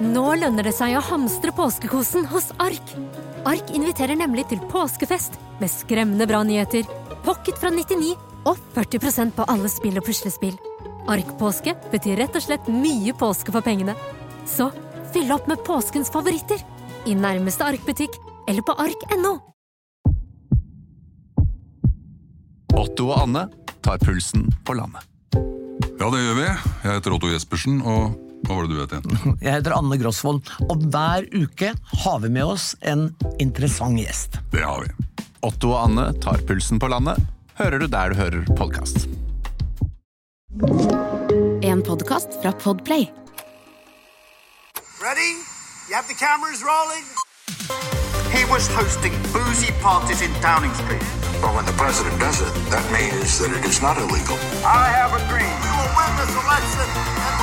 Nå lønner det seg å hamstre påskekosen hos Ark. Ark inviterer nemlig til påskefest med skremmende bra nyheter, pocket fra 99 og 40% på alle spill og puslespill. Ark-påske betyr rett og slett mye påske for pengene. Så fyll opp med påskens favoritter i nærmeste Ark-butikk eller på ark.no. Otto og Anne tar pulsen på landet. Ja, det gjør vi. Jeg heter Otto Jespersen, og hva var det du het igjen? Jeg heter Anne Grosvold, og hver uke har vi med oss en interessant gjest. Det har vi. Otto og Anne tar pulsen på landet, hører du der du hører podkast. En podkast fra Podplay. Ready? You have the cameras rolling? He was hosting boozy parties in Downing Street. But when the president does it, that means that it is not illegal. I have a dream. We will win this election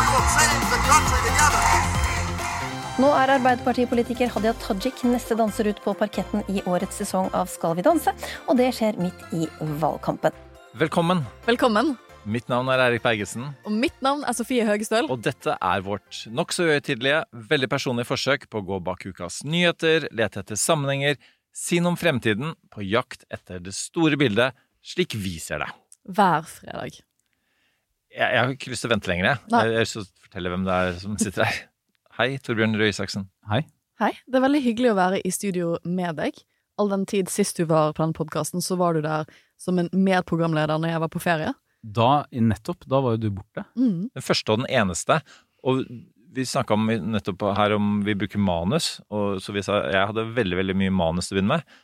Nå er Arbeiderpartipolitiker Hadia Tajik neste danser ut på parketten i årets sesong av Skal vi danse, og det skjer midt i valgkampen. Velkommen. Velkommen. Mitt navn er Eirik Bergesen, Og mitt navn er Sofie Høgestøl. og dette er vårt nokså uhøytidelige, veldig personlige forsøk på å gå bak ukas nyheter, lete etter sammenhenger, si noe om fremtiden, på jakt etter det store bildet, slik vi ser det. Hver fredag. Jeg, jeg har ikke lyst til å vente lenger, jeg. Nei. Jeg fortelle hvem det er som sitter her. Hei, Torbjørn Røe Isaksen. Hei. Hei. Det er veldig hyggelig å være i studio med deg. All den tid sist du var på denne podkasten, så var du der som en medprogramleder når jeg var på ferie. Da, nettopp, da var jo du borte. Mm. Den første og den eneste. Og vi snakka nettopp her om vi bruker manus, og så vi sa jeg hadde veldig veldig mye manus til å begynne med.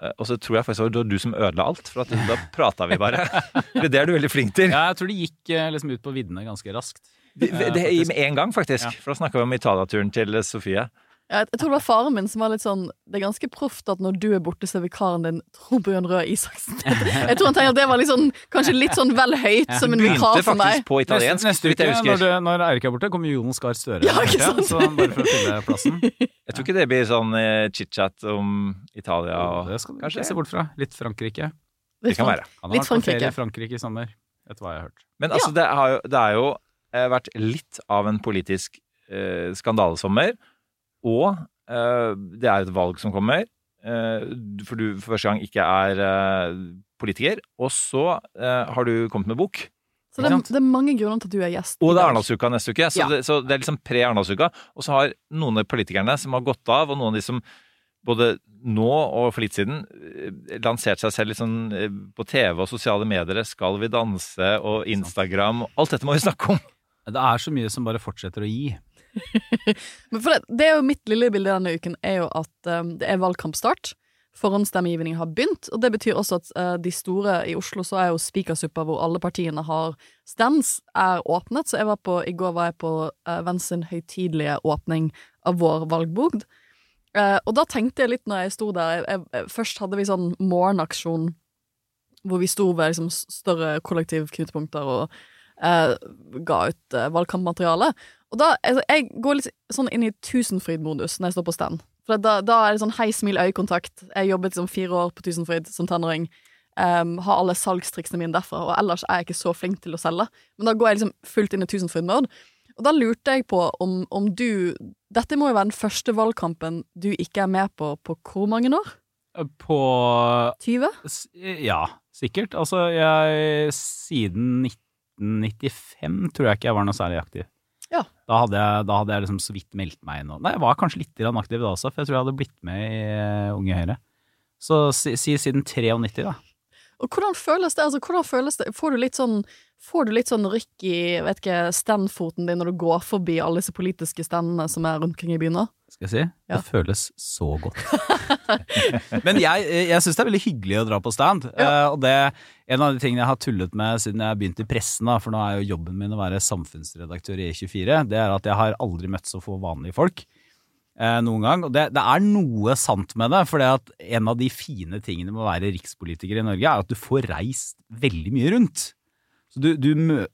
Eh, Og så tror jeg faktisk det var du som ødela alt, for at da prata vi bare. Det er du veldig flink til. Ja, jeg tror det gikk eh, liksom ut på viddene ganske raskt. Det, det, det, med en gang, faktisk. Ja. For da snakka vi om Italia-turen til Sofie. Jeg, jeg tror det var faren min som var litt sånn Det er ganske proft at når du er borte, så er vikaren din Torbjørn Røe Isaksen. Jeg tror han tenker at det var litt sånn, kanskje litt sånn vel høyt som en vikar for meg. faktisk på italiensk, neste, neste uke, når, du, når Eirik er borte, kommer Jonas Gahr Støre. Ja, ikke sant? Så bare for å fylle plassen. Jeg tror ikke det blir sånn eh, chit-chat om Italia og Det skal du Kanskje. se bort fra. Litt Frankrike. Det kan være. Han har Litt vært på ferie i Frankrike i sommer, etter hva jeg har hørt. Men altså, det, har jo, det er jo eh, vært litt av en politisk eh, skandalesommer. Og eh, det er et valg som kommer, eh, for du for første gang ikke er eh, politiker. Og så eh, har du kommet med bok. Så det, det er mange grunner til at du er gjest. Og det er. Arendalsuka neste uke. Så, Ja. det, så det er liksom pre-Arendalsuka. Og så har noen av politikerne som har gått av, og noen av de som både nå og for litt siden lansert lanserte seg selv eh, på TV og sosiale medier. Skal vi danse og Instagram. Alt dette må vi snakke om. Det er så mye som bare fortsetter å gi. Men for det, det er jo mitt lille bilde denne uken, er jo at um, det er valgkampstart. Forhåndsstemmegivningen har begynt, og det betyr også at uh, de store i Oslo, så er jo Spikersuppa, hvor alle partiene har stands, er åpnet. Så var på, i går var jeg på uh, Venstre høytidelige åpning av vår valgbogd. Uh, og da tenkte jeg litt når jeg sto der jeg, jeg, Først hadde vi sånn morgenaksjon hvor vi sto ved liksom, større kollektivknutepunkter og uh, ga ut uh, valgkampmateriale. Og da, altså, Jeg går litt sånn inn i Tusenfryd-modus når jeg står på stand. For da, da er det sånn hei, smil, øyekontakt. Jeg jobbet liksom fire år på Tusenfryd som tenåring. Um, har alle salgstriksene mine derfra, og ellers er jeg ikke så flink til å selge. Men da går jeg liksom fullt inn i Tusenfryd-mode. Og da lurte jeg på om, om du Dette må jo være den første valgkampen du ikke er med på på hvor mange år? På 20? s- Ja, sikkert. Altså, jeg Siden 1995 tror jeg ikke jeg var noe særlig aktiv. Ja. Da hadde jeg, da hadde jeg liksom så vidt meldt meg inn. Nei, jeg var kanskje litt aktiv da også, for jeg tror jeg hadde blitt med i eh, Unge Høyre. Så si, si siden 93, da. Og hvordan føles det? Altså, hvordan føles det? Får du litt sånn Får du litt sånn rykk i vet ikke, standfoten din når du går forbi alle disse politiske standene som er rundt omkring i byen nå? Skal jeg si. Ja. Det føles så godt. Men jeg, jeg syns det er veldig hyggelig å dra på stand. eh, og det en av de tingene jeg har tullet med siden jeg begynte i pressen, da, for nå er jo jobben min å være samfunnsredaktør i E24, det er at jeg har aldri møtt så få vanlige folk. Eh, noen gang, og det, det er noe sant med det. For en av de fine tingene med å være rikspolitiker i Norge, er at du får reist veldig mye rundt. Du, du,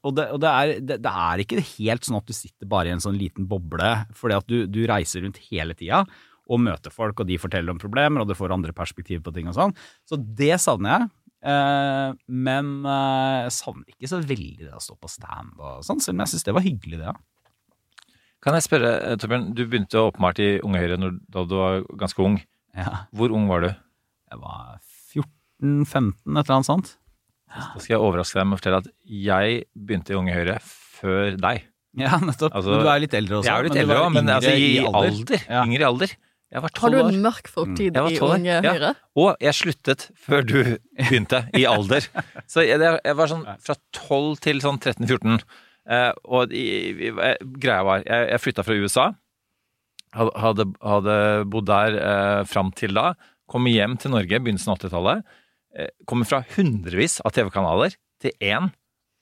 og det, og det, er, det, det er ikke helt sånn at du sitter bare i en sånn liten boble, fordi at du, du reiser rundt hele tida og møter folk, og de forteller om problemer, og du får andre perspektiver på ting og sånn. Så det savner jeg. Eh, men eh, jeg savner ikke så veldig det å stå på stand og sånn, selv om jeg syns det var hyggelig, det. Ja. Kan jeg spørre, eh, Torbjørn, du begynte åpenbart i Unge Høyre når, da du var ganske ung. Ja. Hvor ung var du? Jeg var 14-15, et eller annet sånt. Da skal jeg overraske deg med å fortelle at jeg begynte i Unge Høyre før deg. Ja, nettopp. Altså, men du er litt eldre også. Jeg er litt men du eldre men yngre altså, i, alder. alder. Ja. Yngre i alder. Jeg var Har du en mørk fortid mm. i 12 år, Unge ja. Høyre? Og jeg sluttet før du begynte, i alder. Så jeg, jeg var sånn fra 12 til sånn 13-14. Eh, og eh, greia var Jeg, jeg flytta fra USA. Hadde, hadde bodd der eh, fram til da. Kommer hjem til Norge begynnelsen av 80-tallet. Eh, kommer fra hundrevis av TV-kanaler til én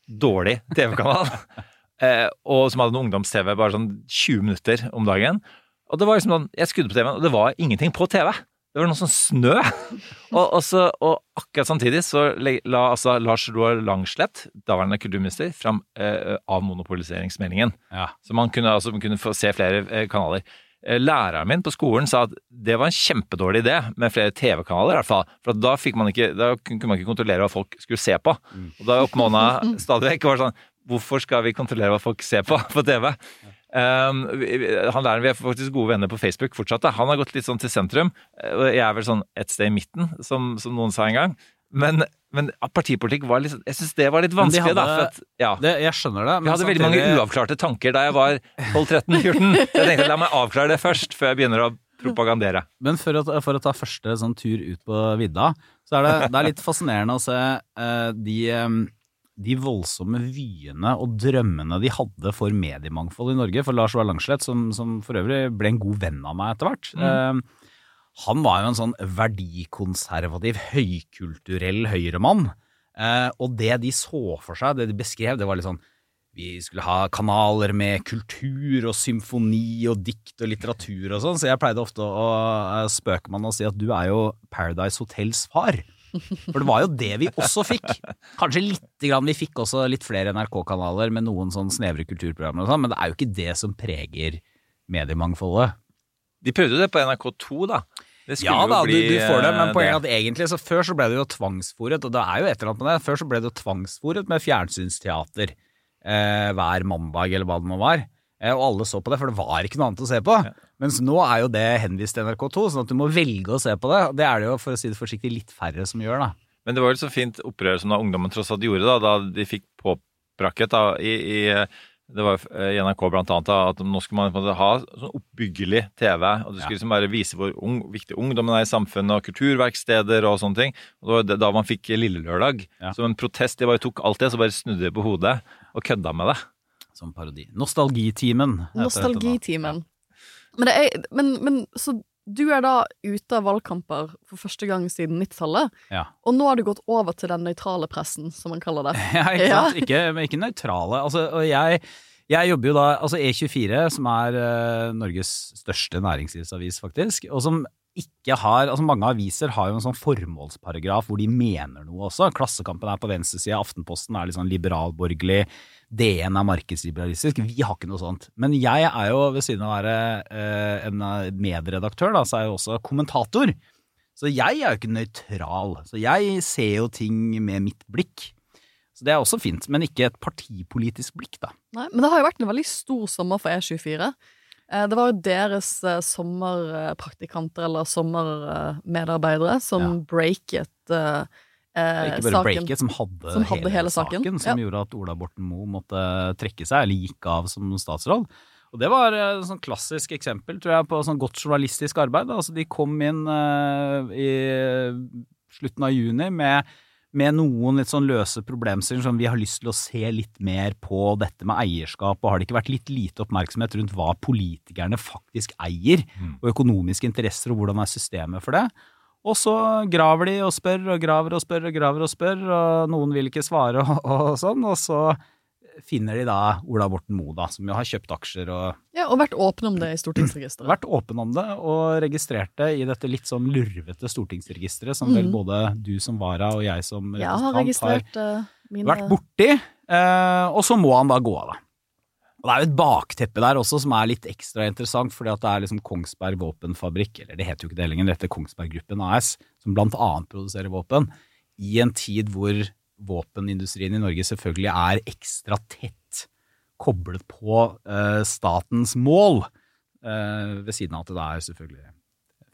dårlig TV-kanal. eh, og som hadde en ungdoms-TV bare sånn 20 minutter om dagen. Og det var liksom sånn, Jeg skrudde på TV-en, og det var ingenting på TV. Det var noe sånn snø. og, og, så, og akkurat samtidig så la altså Lars Roar Langslett, daværende kulturminister, fram eh, avmonopoliseringsmeldingen. Ja. Så man kunne, altså, man kunne få se flere eh, kanaler. Eh, Læreren min på skolen sa at det var en kjempedårlig idé med flere TV-kanaler. i hvert fall. For da, man ikke, da kunne man ikke kontrollere hva folk skulle se på. Og da oppmåna stadig vekk var sånn Hvorfor skal vi kontrollere hva folk ser på på TV? Um, han læreren, Vi er faktisk gode venner på Facebook fortsatt. Da. Han har gått litt sånn til sentrum. eh, Jeg er vel sånn et sted i midten, som, som noen sa en gang. Men, men partipolitikk var litt Jeg syns det var litt vanskelig. da, hadde- for at, ja. Det, jeg skjønner det. Vi hadde veldig mange uavklarte tanker da jeg var 12-13-14. Jeg tenkte la meg avklare det først, før jeg begynner å propagandere. Men for å, for å ta første sånn tur ut på vidda, så er det, det er litt fascinerende å se uh, de, eh, de voldsomme vyene og drømmene de hadde for mediemangfold i Norge. For Lars Oar Langslett, som, som for øvrig ble en god venn av meg etter hvert, eh, han var jo en sånn verdikonservativ, høykulturell høyremann. Eh, og det de så for seg, det de beskrev, det var litt sånn vi skulle ha kanaler med kultur og symfoni og dikt og litteratur og sånn, så jeg pleide ofte å spøke med han og si at du er jo Paradise Hotels far. For det var jo det vi også fikk. Kanskje lite grann, vi fikk også litt flere NRK-kanaler med noen sånn snevre kulturprogrammer og sånn, men det er jo ikke det som preger mediemangfoldet. De prøvde jo det på NRK2, da. Det skulle Ja jo da, bli, du, du får det, men eh, poenget er at egentlig så før så ble det jo tvangsfòret, og det er jo et eller annet med det, før så ble det jo tvangsfòret med fjernsynsteater eh, hver mandag eller hva det nå var. Eh, og alle så på det, for det var ikke noe annet å se på. Mens nå er jo det henvist til NRK2, sånn at du må velge å se på det. Og det er det jo, for å si det forsiktig, litt færre som gjør, da. Men det var jo et så fint opprør som da ungdommen tross alt gjorde, da, da de fikk påbrakket da, i, i det var jo i NRK blant annet da, at nå skulle man ha sånn oppbyggelig TV. og Du skulle liksom bare vise hvor ung, viktig ungdommen er i samfunnet, og kulturverksteder og sånne ting. og Det var det- da man fikk Lille Lørdag. Som en protest. De bare tok alt det, så bare snudde de på hodet og kødda med det. Som parodi. Nostalgitimen. Nostalgitimen. Men, er, men, men så du er da ute av valgkamper for første gang siden 90-tallet, Ja. og nå har du gått over til den nøytrale pressen, som man kaller det. Ja, ikke sant? Ikke, men ikke nøytrale. Altså, og jeg, jeg jobber jo da Altså E24, som er uh, Norges største næringslivsavis, faktisk, og som ikke har Altså mange aviser har jo en sånn formålsparagraf hvor de mener noe også. Klassekampen er på venstresida, Aftenposten er litt sånn liberalborgerlig, DN er markedsliberalistisk. Vi har ikke noe sånt. Men jeg er jo, ved siden av å være eh, en eh, medredaktør, da, så er jeg jo også kommentator. Så jeg er jo ikke nøytral. Så jeg ser jo ting med mitt blikk. Så det er også fint, men ikke et partipolitisk blikk, da. Nei, men det har jo vært en veldig stor sommer for E24. Eh, Det var jo deres eh, sommerpraktikanter eller sommermedarbeidere som breaket eh, eh, Ikke bare saken. breaket, som hadde, Som hadde hele saken, som ja. gjorde at Ola Borten Moe måtte trekke seg, eller gikk av som statsråd. Og det var et sånn klassisk eksempel, tror jeg, på sånn godt journalistisk arbeid. Altså, de kom inn eh, i slutten av juni med, med noen litt sånn løse problemstillinger som vi har lyst til å se litt mer på dette med eierskap, og har det ikke vært litt lite oppmerksomhet rundt hva politikerne faktisk eier, og økonomiske interesser, og hvordan er systemet for det? Og så graver de og spør og graver og spør og graver og spør, og noen vil ikke svare og, og sånn, og så finner de da Ola Borten Moe, da, som jo har kjøpt aksjer og Ja, og vært åpen om det i stortingsregisteret. vært åpen om det, og registrert det i dette litt sånn lurvete stortingsregisteret, som vel Mhm. både du som vara og jeg som Jeg har representant registrert eh, mine vært borti, eh, og så må han da gå av, da. Og det er jo et bakteppe der også som er litt ekstra interessant, fordi at det er liksom Kongsberg Våpenfabrikk, eller det heter jo ikke det lenger, dette er Kongsberg Gruppen AS, som blant annet produserer våpen, i en tid hvor våpenindustrien i Norge selvfølgelig er ekstra tett koblet på eh, statens mål, eh, ved siden av at det er selvfølgelig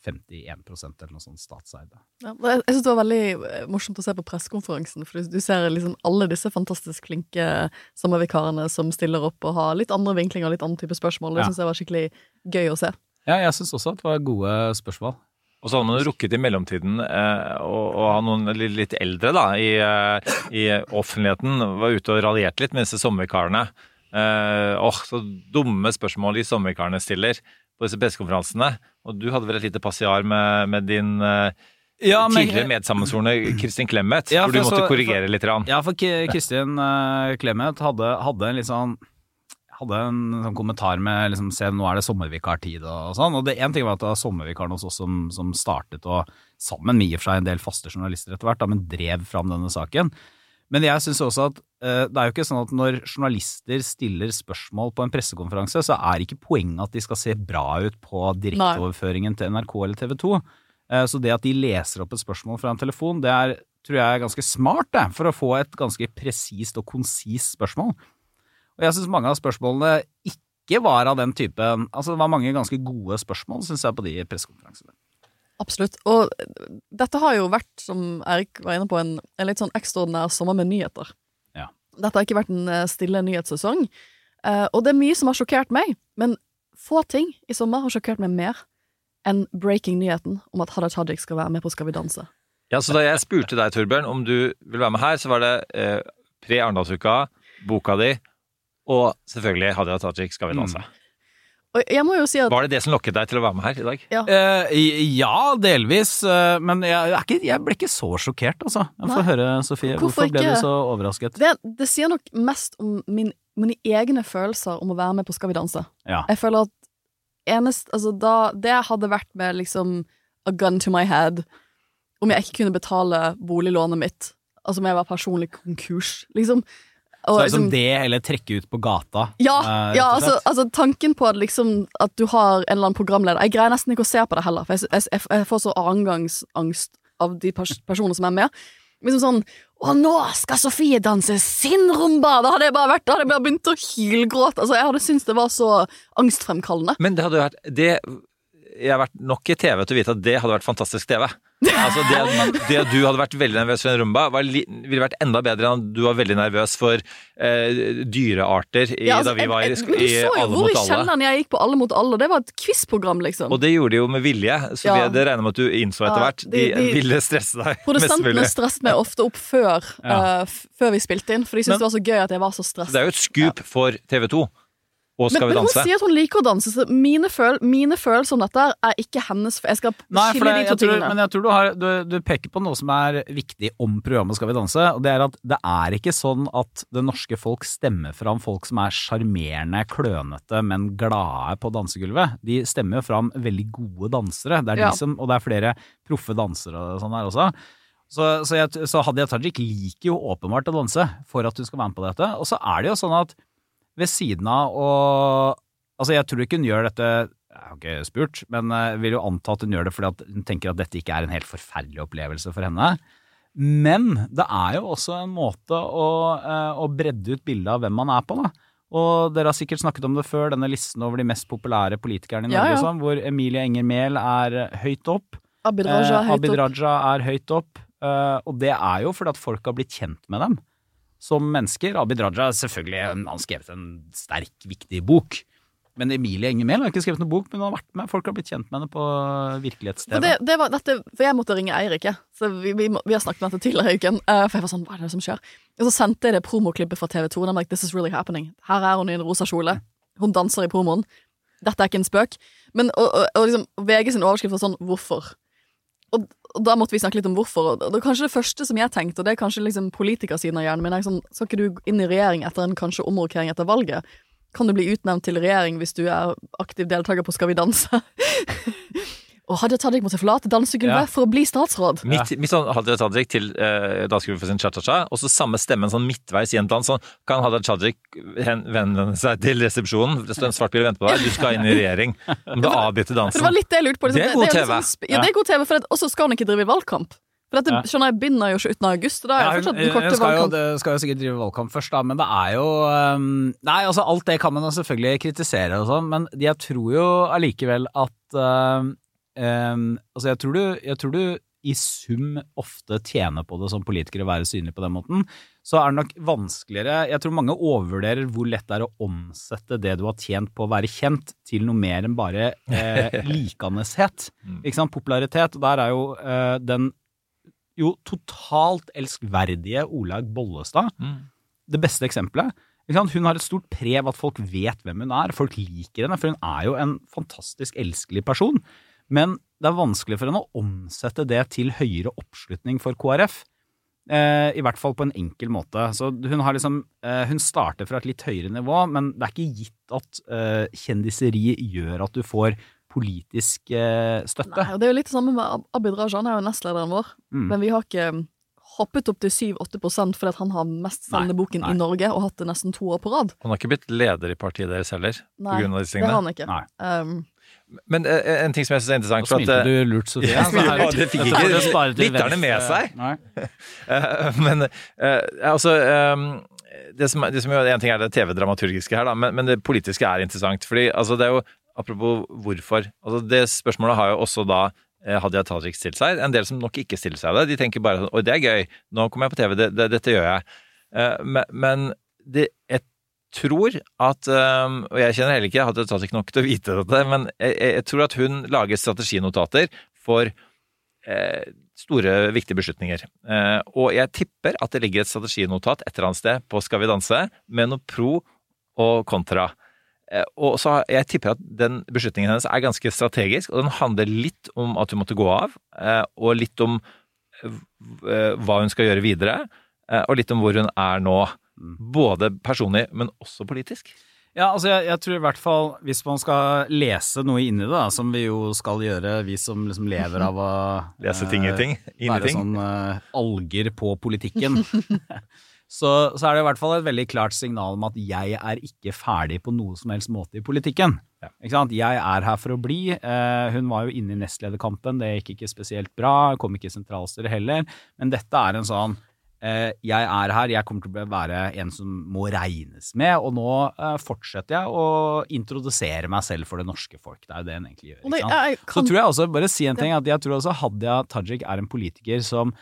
51% eller noe sånt statseide. Ja, jeg syns det var veldig eh, morsomt å se på pressekonferansen, for du- ser liksom alle disse fantastisk flinke sommervikarene som stiller opp og har litt andre vinklinger og litt annen type spørsmål. Det Ja. synes jeg var skikkelig gøy å se. Ja, jeg syns også at det var gode spørsmål. Og så hadde man jo rukket i mellomtiden eh, å, å ha noen litt, eldre da, i, eh, i offentligheten. Var ute og raljerte litt med disse sommervikarene. Eh, åh, så dumme spørsmål de sommervikarene stiller på disse pressekonferansene. Og du hadde vel et lite passiar med, med din eh, Ja, men- tidligere medsammensvorne Kristin Clemet, Ja, hvor du måtte så- korrigere litt. Rann. Ja, for Kristin uh, Clemet hadde, hadde en litt sånn hadde en sånn kommentar med liksom, se nå er det sommervikartid og, og sånn. Og det en ting var at det var sommervikaren hos oss som, som startet, og sammen med i og for seg en del faste journalister etter hvert, da, men drev fram denne saken. Men jeg syns også at eh, det er jo ikke sånn at når journalister stiller spørsmål på en pressekonferanse, så er ikke poenget at de skal se bra ut på direkteoverføringen til NRK eller TV 2. Eh, så det at de leser opp et spørsmål fra en telefon, det er, tror jeg er ganske smart, det, for å få et ganske presist og konsist spørsmål. Og jeg syns mange av spørsmålene ikke var av den typen Altså, det var mange ganske gode spørsmål, syns jeg, på de pressekonferansene. Absolutt. Og dette har jo vært, som Erik var inne på, en, en litt sånn ekstraordinær sommer med nyheter. Ja. Dette har ikke vært en eh, stille nyhetssesong. Eh, og det er mye som har sjokkert meg, men få ting i sommer har sjokkert meg mer enn breaking-nyheten om at Hadia Tajik skal være med på Skal vi danse. Ja, så Da jeg spurte deg, Torbjørn, om du ville være med her, så var det eh, pre-Arendalsuka, boka di, og selvfølgelig Hadia Tajik skal vi danse. Og jeg må jo si at Var det det som lokket deg til å være med her i dag? Ja. uh, ja, delvis, Uh, men jeg, er ikke, jeg ble ikke så sjokkert, altså. Jeg får Nei. høre, Sofie. Hvorfor Hvorfor, ble ikke? du så overrasket? det, det sier nok mest om min, mine egne følelser om å være med på Skal vi danse. Ja. Jeg føler at enest, altså da, det hadde vært med liksom a gun to my head om jeg ikke kunne betale boliglånet mitt. Altså om jeg var personlig konkurs, liksom. Og Så det liksom- det, eller trekke ut på gata? ja, uh, ja altså, altså tanken på at liksom At du har en eller annen programleder Jeg greier nesten ikke å se på det heller, for jeg, jeg, jeg, jeg får så annengangsangst av de pers personene som er med. Liksom sånn Å, nå skal Sofie danse sin rumba! Da hadde jeg bare vært Da hadde jeg bare begynt å hylgråte. Altså, jeg hadde syntes det var så angstfremkallende. Men det hadde vært det, Jeg har vært nok i TV til å vite at det hadde vært fantastisk TV. Altså det, det at du hadde vært veldig nervøs for en rumba, var ville vært enda bedre enn at du var veldig nervøs for eh, dyrearter i, Ja, altså, da vi var i, jeg- jeg- men du så jo hvor mot i alle. kjelleren jeg gikk på Alle mot alle. Det var et quiz-program, liksom. Og det gjorde de jo med vilje. Så Ja. vi, det regner med at du innså etter hvert. De, de- de- ville stresse deg mest Produsentene stresset meg ofte opp før, eh, før vi spilte inn, for de syntes det var så gøy at jeg var så Så stresset. det er jo et skup for TV 2. Og Men, Skal vi men hun sier at hun liker å danse, så mine, føl mine følelser om dette er ikke hennes Jeg skal Nei, skille det, de to tingene. men jeg tror du, har, du, du peker på noe som er viktig om programmet Skal vi danse, og det er at det er ikke sånn at det norske folk stemmer fram folk som er sjarmerende, klønete, men glade på dansegulvet. De stemmer jo fram veldig gode dansere, det er Ja. de som, og det er flere proffe dansere og sånn der også. Så, så, jeg, så Hadia Tajik liker jo åpenbart å danse for at hun skal være med på dette. Og så er det jo sånn at ved siden av og Altså, jeg tror ikke hun gjør dette Jeg har ikke spurt, men jeg vil jo anta at hun gjør det fordi at hun tenker at dette ikke er en helt forferdelig opplevelse for henne. Men det er jo også en måte å, eh, å bredde ut bildet av hvem man er på, da. Og dere har sikkert snakket om det før, denne listen over de mest populære politikerne i Norge, ja. ja. sånn, hvor Emilie Enger Mehl er høyt opp. Abid Raja Eh, Abid. Raja er høyt opp, eh, og det er jo fordi at folk har blitt kjent med dem som mennesker. Abid Raja selvfølgelig, han har skrevet en sterk, viktig bok. Men Emilie Enger Mehl har ikke skrevet noen bok, men hun har vært med. Folk har blitt kjent med henne på virkelighets-TV. Det, det var dette, for jeg måtte ringe Eirik. Så vi, vi, vi har snakket om dette tidligere i uken. eh, for jeg var sånn, hva er det som skjer? Og så sendte jeg det promoklippet fra TV 2. Og like, this is really happening. Her er hun i en rosa kjole. Hun danser i promoen. Dette er ikke en spøk. Men, og, og, og liksom, VG sin overskrift var sånn 'hvorfor'? Og da måtte vi snakke litt om hvorfor. Og det kanskje det første som jeg tenkte, og det er kanskje liksom politikersiden av hjernen min, er sånn, skal ikke du inn i regjering etter en kanskje omrokering etter valget? Kan du bli utnevnt til regjering hvis du er aktiv deltaker på Skal vi danse? Og Hadia Tajik måtte forlate dansegulvet Ja. for å bli statsråd. Midt, midt sånn Hadia Tajik til eh, dansegulvet for sin cha-cha-cha, og så samme stemmen sånn midtveis i en dans. Sånn, kan Hadia Tajik vende seg til resepsjonen? Det står en svart bil og venter på deg. Du skal inn i regjering. Du må avbryte For det var litt det jeg lurte på. liksom. Det er god TV. Liksom, ja, det er god TV, for det, også skal hun ikke drive valgkamp. For dette Ja. skjønner jeg binder jo ikke uten august, da er Ja, hun, fortsatt den korte skal, jo, valgkamp. det skal jo sikkert drive valgkamp først, da, men det er jo um, Nei, altså alt det kan man selvfølgelig kritisere og sånn, men jeg tror jo allikevel at um, um, Altså, jeg tror, du, jeg tror du i sum ofte tjener på det som politiker å være synlig på den måten. Så er det nok vanskeligere Jeg tror mange overvurderer hvor lett det er å omsette det du har tjent på å være kjent, til noe mer enn bare eh, likandes-het. Ikke sant? Popularitet. Og der er jo eh, den jo totalt elskverdige Olaug Bollestad det beste eksempelet. Hun har et stort prev at folk vet hvem hun er. Folk liker henne, for hun er jo en fantastisk elskelig person. Men det er vanskelig for henne å omsette det til høyere oppslutning for KrF. Eh, I hvert fall på en enkel måte. Så hun har liksom eh, Hun starter fra et litt høyere nivå, men det er ikke gitt at eh, kjendiseri gjør at du får politisk eh, støtte. Nei, det er jo litt det samme med Abid Raja, han er jo nestlederen vår. Mm. Men vi har ikke hoppet opp til 7-8% fordi at han har mestselgende boken i Norge og hatt det nesten to år på rad. Han har ikke blitt leder i partiet deres heller, på Nei, grunn av disse det har han ikke. Um, Men eh, en ting som jeg syns er interessant Nå smilte at, eh, du lurt, Sofie. Ja, ja, det fikk du ikke lytterne med seg. Eh, Men eh, altså eh, det som, det som En ting er det TV-dramaturgiske her, da, men, men det politiske er interessant. fordi altså, det er jo Apropos hvorfor. altså Det spørsmålet har jo også da eh, Hadia Tajik stilt seg. En del som nok ikke stiller seg det. De tenker bare sånn Oi, det er gøy. Nå kommer jeg på TV. Det, det, dette gjør jeg. Eh, Men, men det, jeg tror at eh, Og jeg kjenner heller ikke jeg hadde tatt ikke nok til å vite dette, men jeg, jeg tror at hun lager strateginotater for eh, store, viktige beslutninger. Eh, og jeg tipper at det ligger et strateginotat et eller annet sted på Skal vi danse, med noe pro og kontra. Eh, og så Jeg tipper at den beslutningen hennes er ganske strategisk, og den handler litt om at hun måtte gå av, og litt om hva hun skal gjøre videre, og litt om hvor hun er nå. Både personlig, men også politisk. Ja, altså jeg, jeg tror i hvert fall hvis man skal lese noe inni det, da, som vi jo skal gjøre, vi som liksom lever av å Lese ting i ting, Inni i være ting. sånn uh, alger på politikken, så, så er det i hvert fall et veldig klart signal om at jeg er ikke ferdig på noe som helst måte i politikken. Ikke sant? Jeg er her for å bli. Uh, hun var jo inne i nestlederkampen, det gikk ikke spesielt bra, kom ikke i sentralstyret heller, men dette er en sånn Eh, jeg er her, jeg kommer til å være en som må regnes med, og nå eh, fortsetter jeg å introdusere meg selv for det norske folk. Det er jo det en egentlig gjør. Ikke sant? Så tror jeg også, bare si en ting, at jeg tror også Hadia Tajik er en politiker som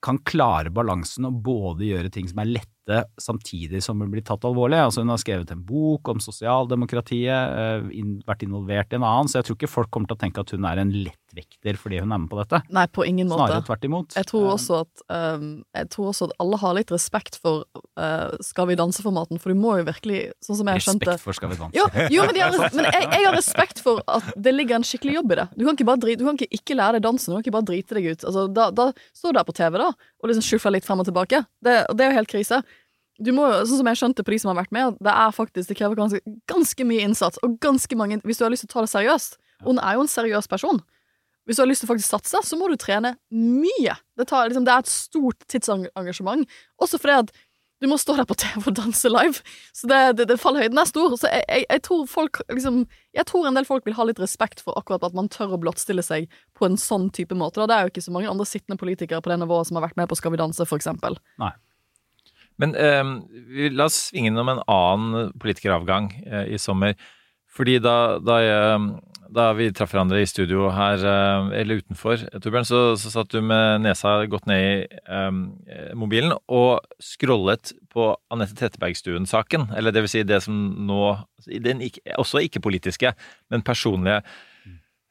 kan klare balansen og både gjøre ting som er lette samtidig som hun blir tatt alvorlig. Altså Hun har skrevet en bok om sosialdemokratiet, eh, vært involvert i en annen, så jeg tror ikke folk kommer til å tenke at hun er en lettvekter fordi hun er med på dette. Nei, på ingen måte. Snarere tvert imot. Jeg tror også at, um, jeg tror også at alle har litt respekt for uh, Skal vi danse-formaten, for du må jo virkelig, sånn som jeg skjønte Respekt for Skal vi danse. Jo, jo men, har, men jeg, jeg har respekt for at det ligger en skikkelig jobb i det. Du kan ikke bare drite, du kan ikke ikke lære deg dansen, du kan ikke bare drite deg ut. Altså, da, da står du der på TV da, og liksom skjuffer litt frem og tilbake. Det, det er jo helt krise. Du må jo, sånn som jeg skjønte på de som har vært med, det er faktisk, det krever ganske, ganske mye innsats, og ganske mange, hvis du har lyst til å ta det seriøst, og hun er jo en seriøs person, hvis du har lyst til å faktisk satse, så må du trene mye. Det, tar, liksom, det er et stort tidsengasjement, også fordi at du må stå der på TV og danse live. Så det, det, det fallhøyden er stor. Så jeg, jeg, jeg tror folk liksom Jeg tror en del folk vil ha litt respekt for akkurat at man tør å blottstille seg på en sånn type måte. Da. Det er jo ikke så mange andre sittende politikere på det nivået som har vært med på Skal vi danse, for eksempel. Nei. Men eh, la oss svinge innom en annen politikeravgang eh, i sommer. Fordi da, da, jeg, da vi traff hverandre i studio her, eh, eller utenfor, Torbjørn, så, så satt du med nesa godt ned i eh, mobilen og scrollet på Anette Trettebergstuen-saken. Eller det vil si det som nå den ikke, Også ikke-politiske, men personlige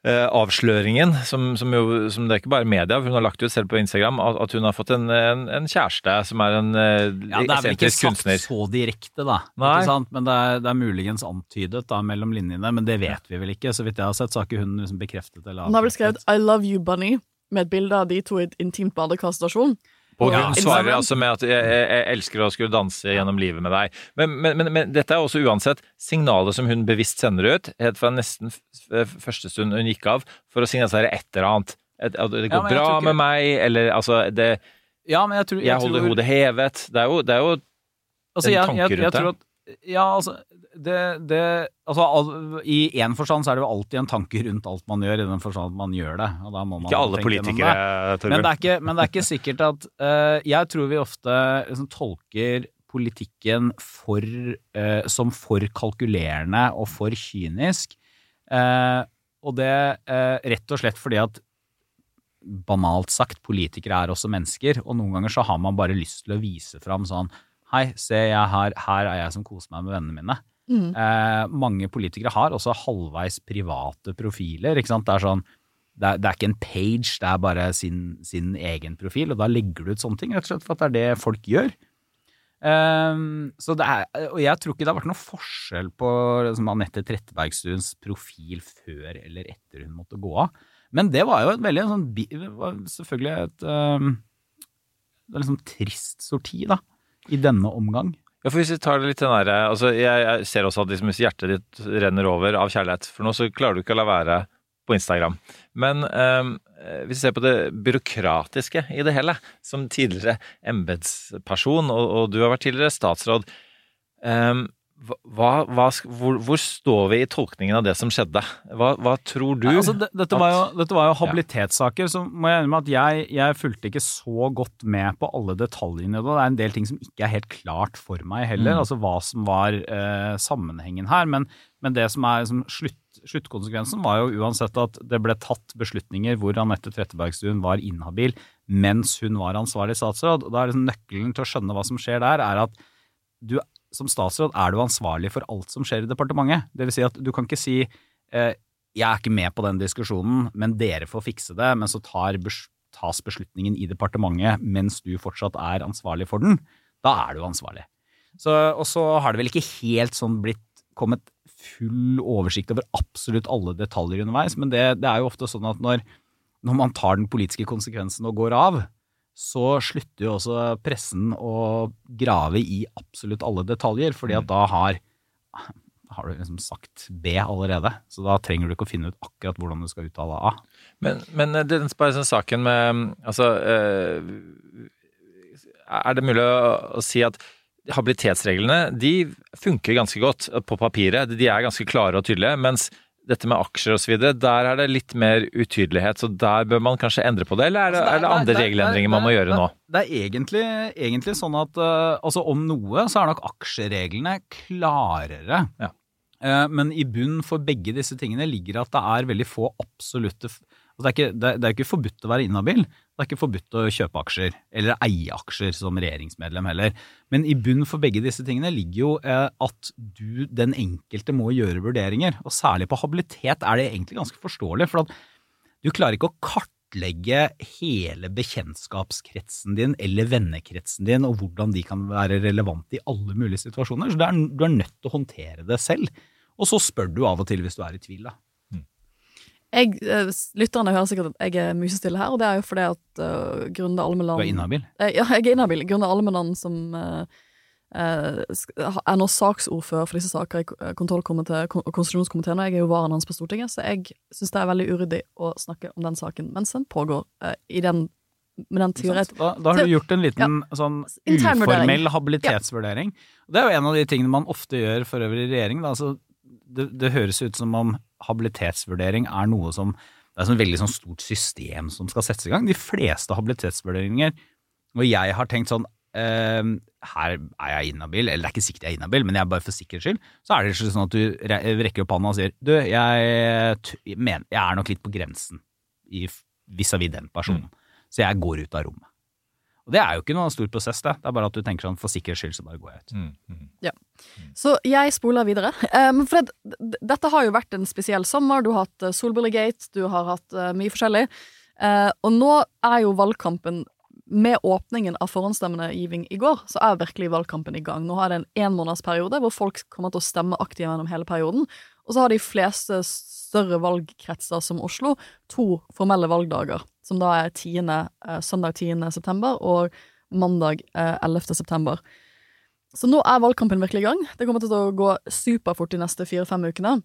avsløringen, som, som jo som det er ikke bare media, for hun har lagt ut selv på Instagram, at, at hun har fått en, en, en kjæreste som er en eh, Ja, det er vel ikke sagt kunstner. så direkte, da. Nei. Ikke sant? Men det er, det er muligens antydet da, mellom linjene, men det vet vi vel ikke. Så vidt jeg har sett, så har ikke hun liksom bekreftet eller Hun har vel skrevet 'I love you, Bunny' med et bilde av de to i et intimt badekarstasjon. Og hun svarer altså med at jeg, jeg, jeg elsker å skulle danse gjennom livet med deg. Men, men, men, men dette er også uansett signalet som hun bevisst sender ut, helt fra nesten første stund hun gikk av, for å signalisere et eller annet. Et, at det går ja, bra ikke- med meg, eller altså det, Ja, men jeg tror, Jeg holder tror- hodet hevet. Det er jo, det er jo Altså, en jeg, tanke jeg, jeg, rundt det. Ja, altså det, det altså, al- I én forstand så er det jo alltid en tanke rundt alt man gjør, i den forstand at man gjør det. Og da må man Ikke alle politikere. Torbjørn. Men det, er ikke, men det er ikke sikkert at uh, Jeg tror vi ofte liksom, tolker politikken for, uh, som for kalkulerende og for kynisk. Uh, og det rett og slett fordi at banalt sagt, politikere er også mennesker, og noen ganger så har man bare lyst til å vise fram sånn Hei, se, jeg har, her er jeg som koser meg med vennene mine. Mm. Eh, mange politikere har også halvveis private profiler. ikke sant? Det er sånn, det er, det er ikke en page, det er bare sin, sin egen profil, og da legger du ut sånne ting, rett og slett for at det er det folk gjør. Um, så det er, og jeg tror ikke det har vært noe forskjell på liksom, Anette Trettebergstuens profil før eller etter hun måtte gå av. Men det var jo et veldig sånn, var selvfølgelig et um, det er liksom trist sorti, da, i denne omgang. Ja, for hvis vi tar det litt den der, altså jeg, jeg ser også at liksom hvis hjertet ditt renner over av kjærlighet for noe, så klarer du ikke å la være på Instagram. Men ehm, hvis vi ser på det byråkratiske i det hele, som tidligere embetsperson, og, og du har vært tidligere statsråd, ehm, hva, hva, hvor, hvor står vi i tolkningen av det som skjedde? Hva, hva tror du? Nei, altså, det, dette, var jo, dette var jo habilitetssaker, så må jeg innrømme at jeg, jeg fulgte ikke så godt med på alle detaljene. Det er en del ting som ikke er helt klart for meg heller, Mm. altså hva som var eh, sammenhengen her. Men, men det som er liksom, slutt, sluttkonsekvensen var jo uansett at det ble tatt beslutninger hvor Anette Trettebergstuen var inhabil mens hun var ansvarlig statsråd. og da er liksom Nøkkelen til å skjønne hva som skjer der, er at du som statsråd er du ansvarlig for alt som skjer i departementet. Det vil si at du kan ikke si eh, jeg er ikke med på den diskusjonen, men dere får fikse det, men så tar, tas beslutningen i departementet mens du fortsatt er ansvarlig for den. Da er du ansvarlig. Så, og så har det vel ikke helt sånn blitt kommet full oversikt over absolutt alle detaljer underveis, men det, det er jo ofte sånn at når, når man tar den politiske konsekvensen og går av, så slutter jo også pressen å grave i absolutt alle detaljer, fordi at da har, har du liksom sagt B allerede. Så da trenger du ikke å finne ut akkurat hvordan du skal uttale A. Men, men eh, den bare sånn saken med Altså eh, Er det mulig å si at habilitetsreglene de funker ganske godt på papiret. De er ganske klare og tydelige. Mens dette med aksjer osv., der er det litt mer utydelighet. Så der bør man kanskje endre på det, eller er det, Altså, er det andre regelendringer man må gjøre nå? Det er egentlig, egentlig sånn at uh, altså om noe så er nok aksjereglene klarere. Ja. Uh, men i bunn for begge disse tingene ligger at det er veldig få absolutte altså det, er ikke, det, er- er ikke forbudt å være inhabil. Det er ikke forbudt å kjøpe aksjer, eller eie aksjer som regjeringsmedlem heller. Men i bunn for begge disse tingene ligger jo eh, at du, den enkelte, må gjøre vurderinger. Og særlig på habilitet er det egentlig ganske forståelig. For du klarer ikke å kartlegge hele bekjentskapskretsen din eller vennekretsen din, og hvordan de kan være relevante i alle mulige situasjoner. Så er, du er nødt til å håndtere det selv. Og så spør du av og til hvis du er i tvil, da. Jeg, eh, lytterne hører sikkert at jeg er musestille her, og det er jo fordi at uh, Grunde Almeland Du er inhabil? Eh, ja, jeg er inhabil. Grunde Almeland som uh, uh, er nå saksordfører for disse saker i k- eh, kontrollkomite- kon- og konstitusjonskomiteen, og jeg er jo varen hans på Stortinget, så jeg syns det er veldig uryddig å snakke om den saken mens den pågår i den med den teoret... Da, da har du gjort en liten sånn uformell habilitetsvurdering. Ja. Det er jo en av de tingene man ofte gjør for øvrig i regjering. Da. Altså, det, det høres ut som om habilitetsvurdering er noe som Det er et veldig sånn stort system som skal settes i gang. De fleste habilitetsvurderinger Og jeg har tenkt sånn eh, her er jeg inhabil, eller det er ikke sikkert jeg er inhabil, men jeg er bare for sikkerhets skyld, så er det ikke sånn at du rekker opp hånda og sier du, jeg, jeg er nok litt på grensen vis-à-vis den personen, så jeg går ut av rommet. Og det er jo ikke noen stor prosess, det. Det er bare at du tenker sånn for sikkerhets skyld, så bare går jeg ut. Ja. Så jeg spoler videre. Um, for det, dette har jo vært en spesiell sommer. Du har hatt uh, Solbrillegate, du har hatt uh, mye forskjellig. Uh, og nå er jo valgkampen med åpningen av forhåndsstemmegiving i går, så er virkelig valgkampen i gang. Nå har det en enmånedsperiode hvor folk kommer til å stemme aktivt gjennom hele perioden. Og så har de fleste større valgkretser som Oslo to formelle valgdager, som da er 10., eh, søndag 10. september og mandag eh, 11. september. Så nå er valgkampen virkelig i gang. Det kommer til å gå superfort de neste fire-fem ukene.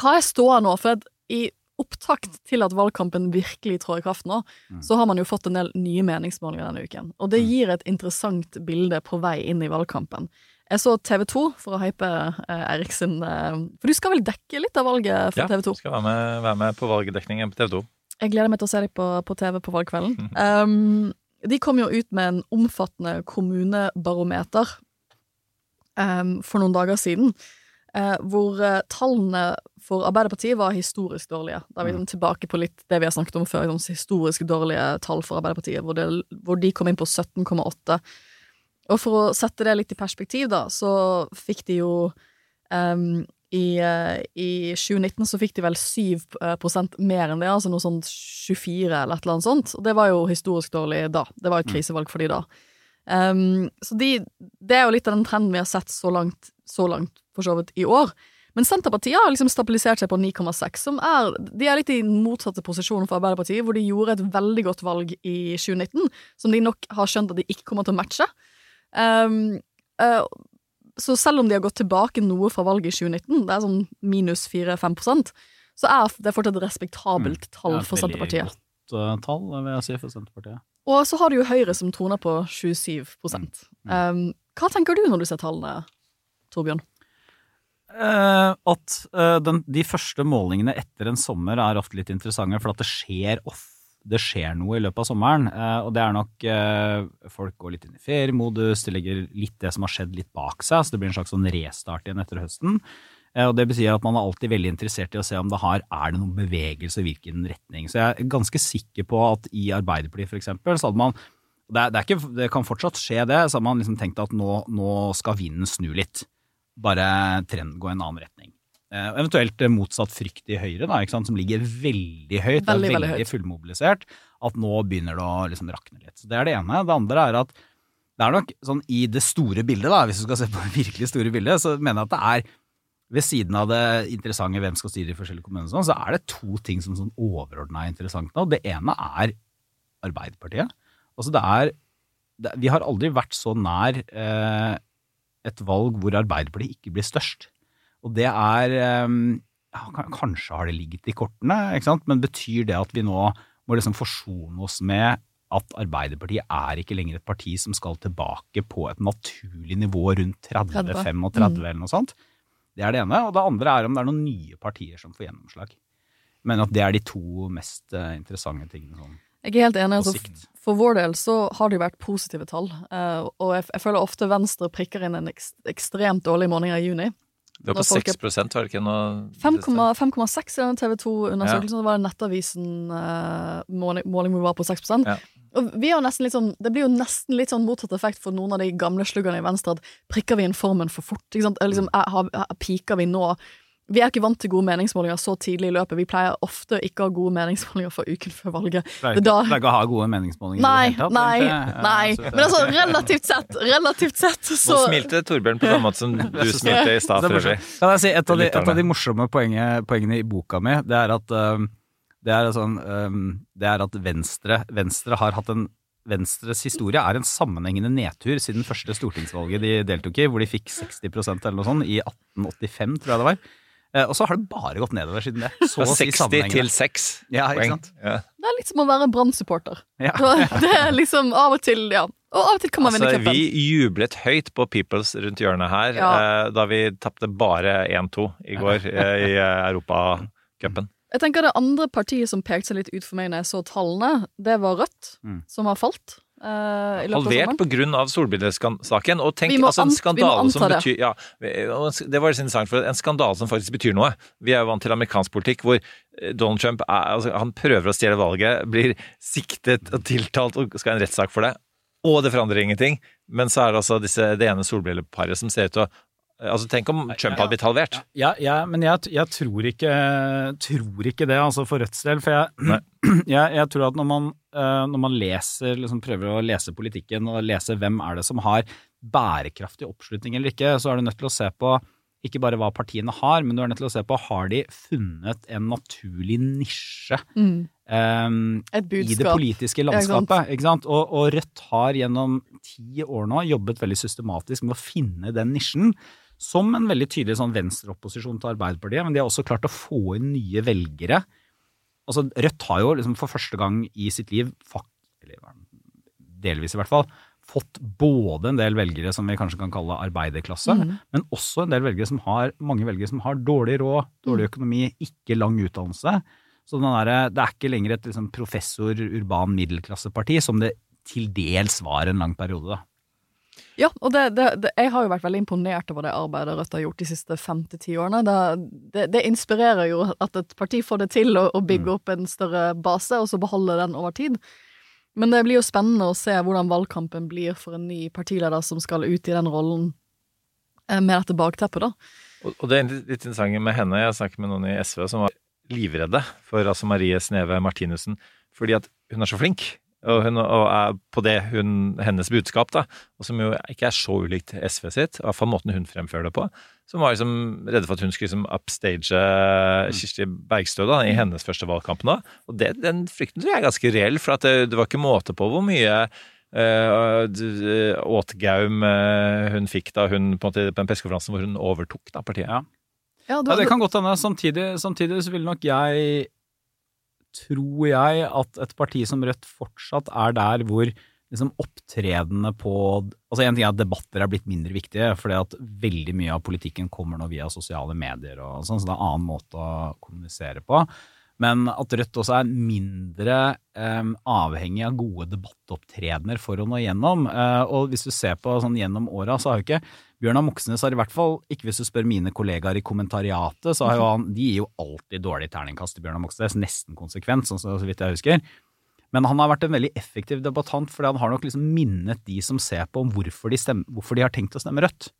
Hva er ståa nå? For i opptakt til at valgkampen virkelig trår i kraft nå, så har man jo fått en del nye meningsmålinger denne uken. Og det gir et interessant bilde på vei inn i valgkampen. Jeg så TV 2 for å hype eh, Eirik sin eh, For du skal vel dekke litt av valget for Ja, TV 2? skal være med, være med på valgdekningen på TV 2. Jeg gleder meg til å se dem på, på TV på valgkvelden. Um, de kom jo ut med en omfattende kommunebarometer um, for noen dager siden. Uh, hvor uh, tallene for Arbeiderpartiet var historisk dårlige. Da er vi liksom tilbake på litt det vi har snakket om før, liksom historisk dårlige tall for Arbeiderpartiet, hvor, det, hvor de kom inn på 17,8. Og for å sette det litt i perspektiv, da, så fikk de jo um, i, eh, I 2019 så fikk de vel 7 prosent mer enn det, altså noe sånn 24 eller et eller annet sånt. Og det var jo historisk dårlig da. Det var et krisevalg for de da. Um, så de, det er jo litt av den trenden vi har sett så langt, så langt for så vidt i år. Men Senterpartiet har liksom stabilisert seg på 9,6, som er De er litt i motsatte posisjonen for Arbeiderpartiet, hvor de gjorde et veldig godt valg i 2019, som de nok har skjønt at de ikke kommer til å matche. Um, uh, så selv om de har gått tilbake noe fra valget i 2019, det er sånn minus 4-5 så er det fortsatt et respektabelt tall for Senterpartiet. Det er et veldig godt uh, tall, vil jeg si, for Senterpartiet. Og så har du jo Høyre som troner på 27 um, Hva tenker du når du ser tallene, Torbjørn? Uh, at uh, den, de første målingene etter en sommer er ofte litt interessante, for at det skjer, off, det skjer noe i løpet av sommeren. eh, og det er nok eh, Folk går litt inn i feriemodus, de legger litt det som har skjedd, litt bak seg. Så det blir en slags sånn restart igjen etter høsten. Eh, og det betyr at man er alltid veldig interessert i å se om det har, er det noen bevegelse i hvilken retning. Så jeg er ganske sikker på at i Arbeiderpartiet for eksempel, så hadde man det, det, ikke, det kan fortsatt skje det, så hadde man liksom tenkt at nå, nå skal vinden snu litt bare trenden gå i en annen retning. Eh, eventuelt eh, motsatt frykt i Høyre, da, som ligger veldig høyt, Veldig, er veldig veldig fullmobilisert, at nå begynner det å liksom rakne litt. Så Det er det ene. Det andre er at det er nok sånn i det store bildet, da, hvis du skal se på det virkelig store bildet, så mener jeg at det er ved siden av det interessante hvem skal styre i forskjellige kommuner, sånn, så er det to ting som sånn overordna er interessant nå. Det ene er Arbeiderpartiet. Altså det er, det, Vi har aldri vært så nær eh, et valg hvor Arbeiderpartiet ikke blir størst. Og det er eh, ja, Kanskje har det ligget i kortene, men betyr det at vi nå må liksom forsone oss med at Arbeiderpartiet er ikke lenger et parti som skal tilbake på et naturlig nivå rundt 30. 30-35 Mm. eller noe sånt? Det er det ene. Og det andre er om det er noen nye partier som får gjennomslag. Men at det er de to mest eh, interessante tingene. Sånn. Jeg er helt enig. Altså, for vår del så har det jo vært positive tall. eh, og jeg, jeg føler ofte Venstre prikker inn en ekstremt dårlig måned i juni. Det var på Når folk er- 6 var det ikke noe 5,6 i den TV 2-undersøkelsen. Det var Nettavisen eh, måling, måling hvor vi var på 6 Ja. Og vi har nesten litt sånn, Det blir jo nesten litt sånn motsatt effekt for noen av de gamle sluggerne i Venstre. At prikker vi inn formen for fort? Ikke sant? Liksom, er, har, er, piker vi nå? Vi er ikke vant til gode meningsmålinger så tidlig i løpet. Vi pleier ofte ikke å ha gode meningsmålinger for uken før valget. Pleier er da- ikke, pleier ikke å ha gode meningsmålinger Nei, i det hele tatt. nei, ikke, nei. så- Men altså, relativt sett, relativt sett, så Nå smilte Torbjørn på samme måte som du smilte i stad, for øvrig. Kan jeg si, et av de, et av de morsomme poengene, poengene i boka mi, det er at, um, det er sånn, um, det er at Venstre, Venstre har hatt en Venstres historie er en sammenhengende nedtur siden første stortingsvalget de deltok i, hvor de fikk 60% eller noe sånt, i 1885, tror jeg det var. Eh, Og så har det bare gått nedover siden det. Så Fra å si 60 til 6 Ja, ikke poeng. sant? Ja. det er litt som å være Brann-supporter. Ja. Det er liksom av og til, ja. Og av og til kan man vinne Altså, cupen. vi jublet høyt på Peoples rundt hjørnet her Ja. eh, da vi tapte bare 1-2 i går eh, i Europacupen. Jeg tenker Det andre partiet som pekte seg litt ut for meg når jeg så tallene, det var Rødt, Mm. som har falt. I Halvert pga. solbrillesaken. Og tenk, altså en skandale som betyr ja, Det var litt interessant, for en skandale som faktisk betyr noe. Vi er jo vant til amerikansk politikk hvor eh, Donald Trump er, altså, han prøver å stjele valget, blir siktet og tiltalt og skal ha en rettssak for det. Og det forandrer ingenting. Men så er det altså disse, det ene solbrilleparet som ser ut til å Altså, tenk om Trump hadde blitt halvert. Ja, ja, men jeg, jeg tror, ikke, tror ikke det, altså for Rødts del. For jeg, jeg, jeg tror at når man, eh, når man leser, liksom prøver å lese politikken og lese hvem er det som har bærekraftig oppslutning eller ikke, så er du nødt til å se på ikke bare hva partiene har, men du er nødt til å se på har de funnet en naturlig nisje Mm. Um, Et i det budskap. politiske Ja, ikke sant? landskapet. Ikke sant? Og, og Rødt har gjennom ti år nå jobbet veldig systematisk med å finne den nisjen. Som en veldig tydelig sånn venstreopposisjon til Arbeiderpartiet, men de har også klart å få inn nye velgere. Altså, Rødt har jo liksom for første gang i sitt liv, delvis i hvert fall, fått både en del velgere som vi kanskje kan kalle arbeiderklasse, mm. men også en del velgere som har, mange velgere som har dårlig råd, dårlig økonomi, ikke lang utdannelse. Så den derre- det er ikke lenger et liksom, professor, urban middelklasseparti, som det til dels var en lang periode. da. Ja, og det, det, det, jeg har jo vært veldig imponert over det arbeidet Rødt har gjort de siste fem til ti årene. Det, det, inspirerer jo at et parti får det til å, å bygge opp en større base, og så beholde den over tid. Men det blir jo spennende å se hvordan valgkampen blir for en ny partileder som skal ut i den rollen eh, med dette bakteppet, da. Og, og det er litt interessant med henne. Jeg snakket med noen i SV som var livredde for altså Marie Sneve Martinussen fordi at hun er så flink. Og, hun, og er på det hun, hennes budskap, da, og som jo ikke er så ulikt SV sitt, i hvert fall måten hun fremfører det på, som var liksom redde for at hun skulle liksom upstage Kirsti Bergstø da, i hennes første valgkamp nå. Og det, den frykten tror jeg er ganske reell, for at det, det var ikke måte på hvor mye uh, åtgaum uh, hun fikk da hun på, en måte, på den pressekonferansen hvor hun overtok da, partiet. Ja. Ja, Ja, det kan godt hende. Samtidig, samtidig så ville nok jeg Tror jeg at et parti som Rødt fortsatt er der hvor liksom opptredenene på Altså En ting er at debatter er blitt mindre viktige, fordi at veldig mye av politikken kommer nå via sosiale medier og sånn, så det er en annen måte å kommunisere på. Men at Rødt også er mindre eh, avhengig av gode debattopptredener for å nå gjennom. Eh, og hvis du ser på sånn gjennom åra, så har jo ikke Bjørnar Moxnes har i hvert fall, ikke hvis du spør mine kollegaer i kommentariatet, så har jo han De gir jo alltid dårlig terningkast til Bjørnar Moxnes, nesten konsekvent, sånn så, vidt jeg husker. Men han har vært en veldig effektiv debattant, fordi han har nok liksom minnet de som ser på om hvorfor de, stemmer, hvorfor de har tenkt å stemme Rødt.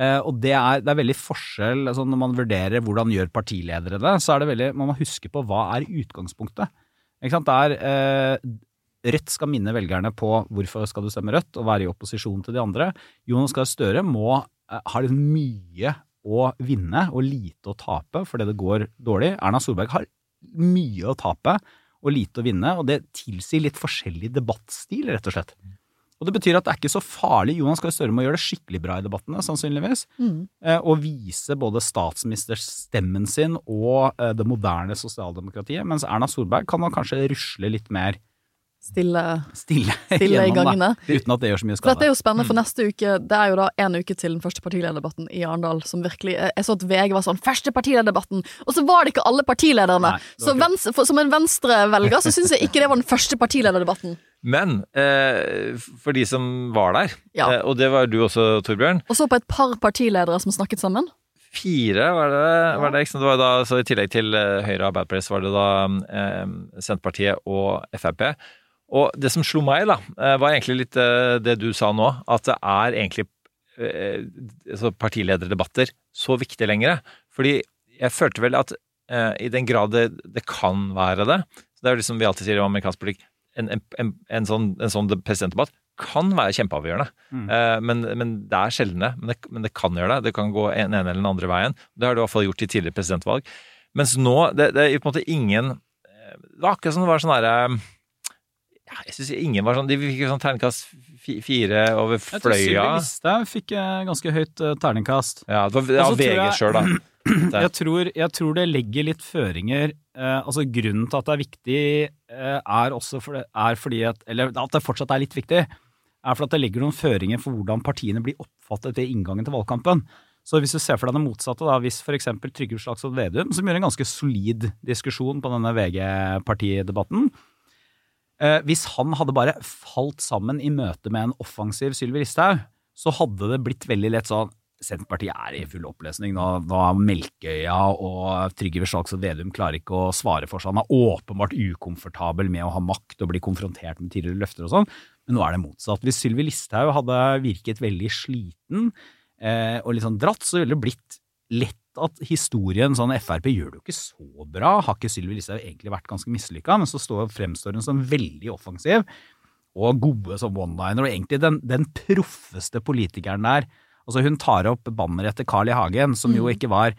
Eh, og det er, det er veldig forskjell altså Når man vurderer hvordan gjør partiledere det, så er det veldig, man må huske på hva er utgangspunktet. Ikke sant? Det er eh, Rødt skal minne velgerne på hvorfor skal du stemme Rødt, og være i opposisjon til de andre. Jonas Gahr Støre må eh, ha liksom mye å vinne og lite å tape fordi det går dårlig. Erna Solberg har mye å tape og lite å vinne, og det tilsier litt forskjellig debattstil, rett og slett. Og Det betyr at det er ikke så farlig. Jonas Gahr Støre må gjøre det skikkelig bra i debattene, sannsynligvis. Mm. Eh, og vise både statsministerstemmen sin og eh, det moderne sosialdemokratiet. Mens Erna Solberg kan nok kanskje rusle litt mer Stille, stille, stille i gangene. uten at det gjør så mye For dette skade. er jo spennende, for neste uke Det er jo da en uke til den første partilederdebatten i Arendal. Som virkelig Jeg så at VG var sånn 'Første partilederdebatten!' Og så var det ikke alle partilederne! Nei, så venstre, for, som en venstrevelger så syns jeg ikke det var den første partilederdebatten. Men eh, for de som var der, Ja. eh, og det var du også, Torbjørn Og så på et par partiledere som snakket sammen. Fire var det, var det ikke? Det var da, så I tillegg til eh, Høyre og Arbeiderpartiet så var det da eh, Senterpartiet og Frp. Og det som slo meg, da, eh, var egentlig litt eh, det du sa nå, at det er egentlig eh, altså partilederdebatter så viktig lenger. Fordi jeg følte vel at i den grad det, det kan være det så Det er jo liksom vi alltid sier i amerikansk politikk, en, en, en, en, sånn, en sånn presidentdebatt kan være kjempeavgjørende. Mm. Men, men det er sjeldne. Men det, men det kan gjøre det. Det kan gå en ene eller den andre veien. Det har det i hvert fall gjort i tidligere presidentvalg. Mens nå, det, det er på en måte ingen Det var akkurat som det var sånn herre ja, jeg synes ingen var sånn De fikk jo sånn terningkast fire over fløya. Jeg tror. Listhaug fikk eh, ganske høyt eh, terningkast. Ja, det var av VG sjøl, da. Jeg tror, jeg tror det legger litt føringer eh, Altså Grunnen til at det er viktig, eh, er også for det, er fordi at Eller at det fortsatt er litt viktig, er for at det legger noen føringer for hvordan partiene blir oppfattet ved inngangen til valgkampen. Så hvis du ser for deg det motsatte, da, hvis f.eks. Trygve Slagsvold Vedum, som gjør en ganske solid diskusjon på denne VG-partidebatten Hvis han hadde bare falt sammen i møte med en offensiv Sylvi Listhaug, så hadde det blitt veldig lett sånn Senterpartiet er i full oppløsning. Nå, er Melkøya og Trygve Slagsvold Vedum klarer ikke å svare for seg. Han er åpenbart ukomfortabel med å ha makt og bli konfrontert med tidligere løfter og sånn. Men nå er det motsatt. Hvis Sylvi Listhaug hadde virket veldig sliten eh, og litt sånn dratt, så ville det blitt lett at historien sånn Frp gjør det jo ikke så bra. Har ikke Sylvi Listhaug egentlig vært ganske mislykka? Men så står, fremstår hun som veldig offensiv og gode som one-liner, og egentlig den, den proffeste politikeren der. Altså Hun tar opp banneret etter Carl I. Hagen, som jo Mm. ikke var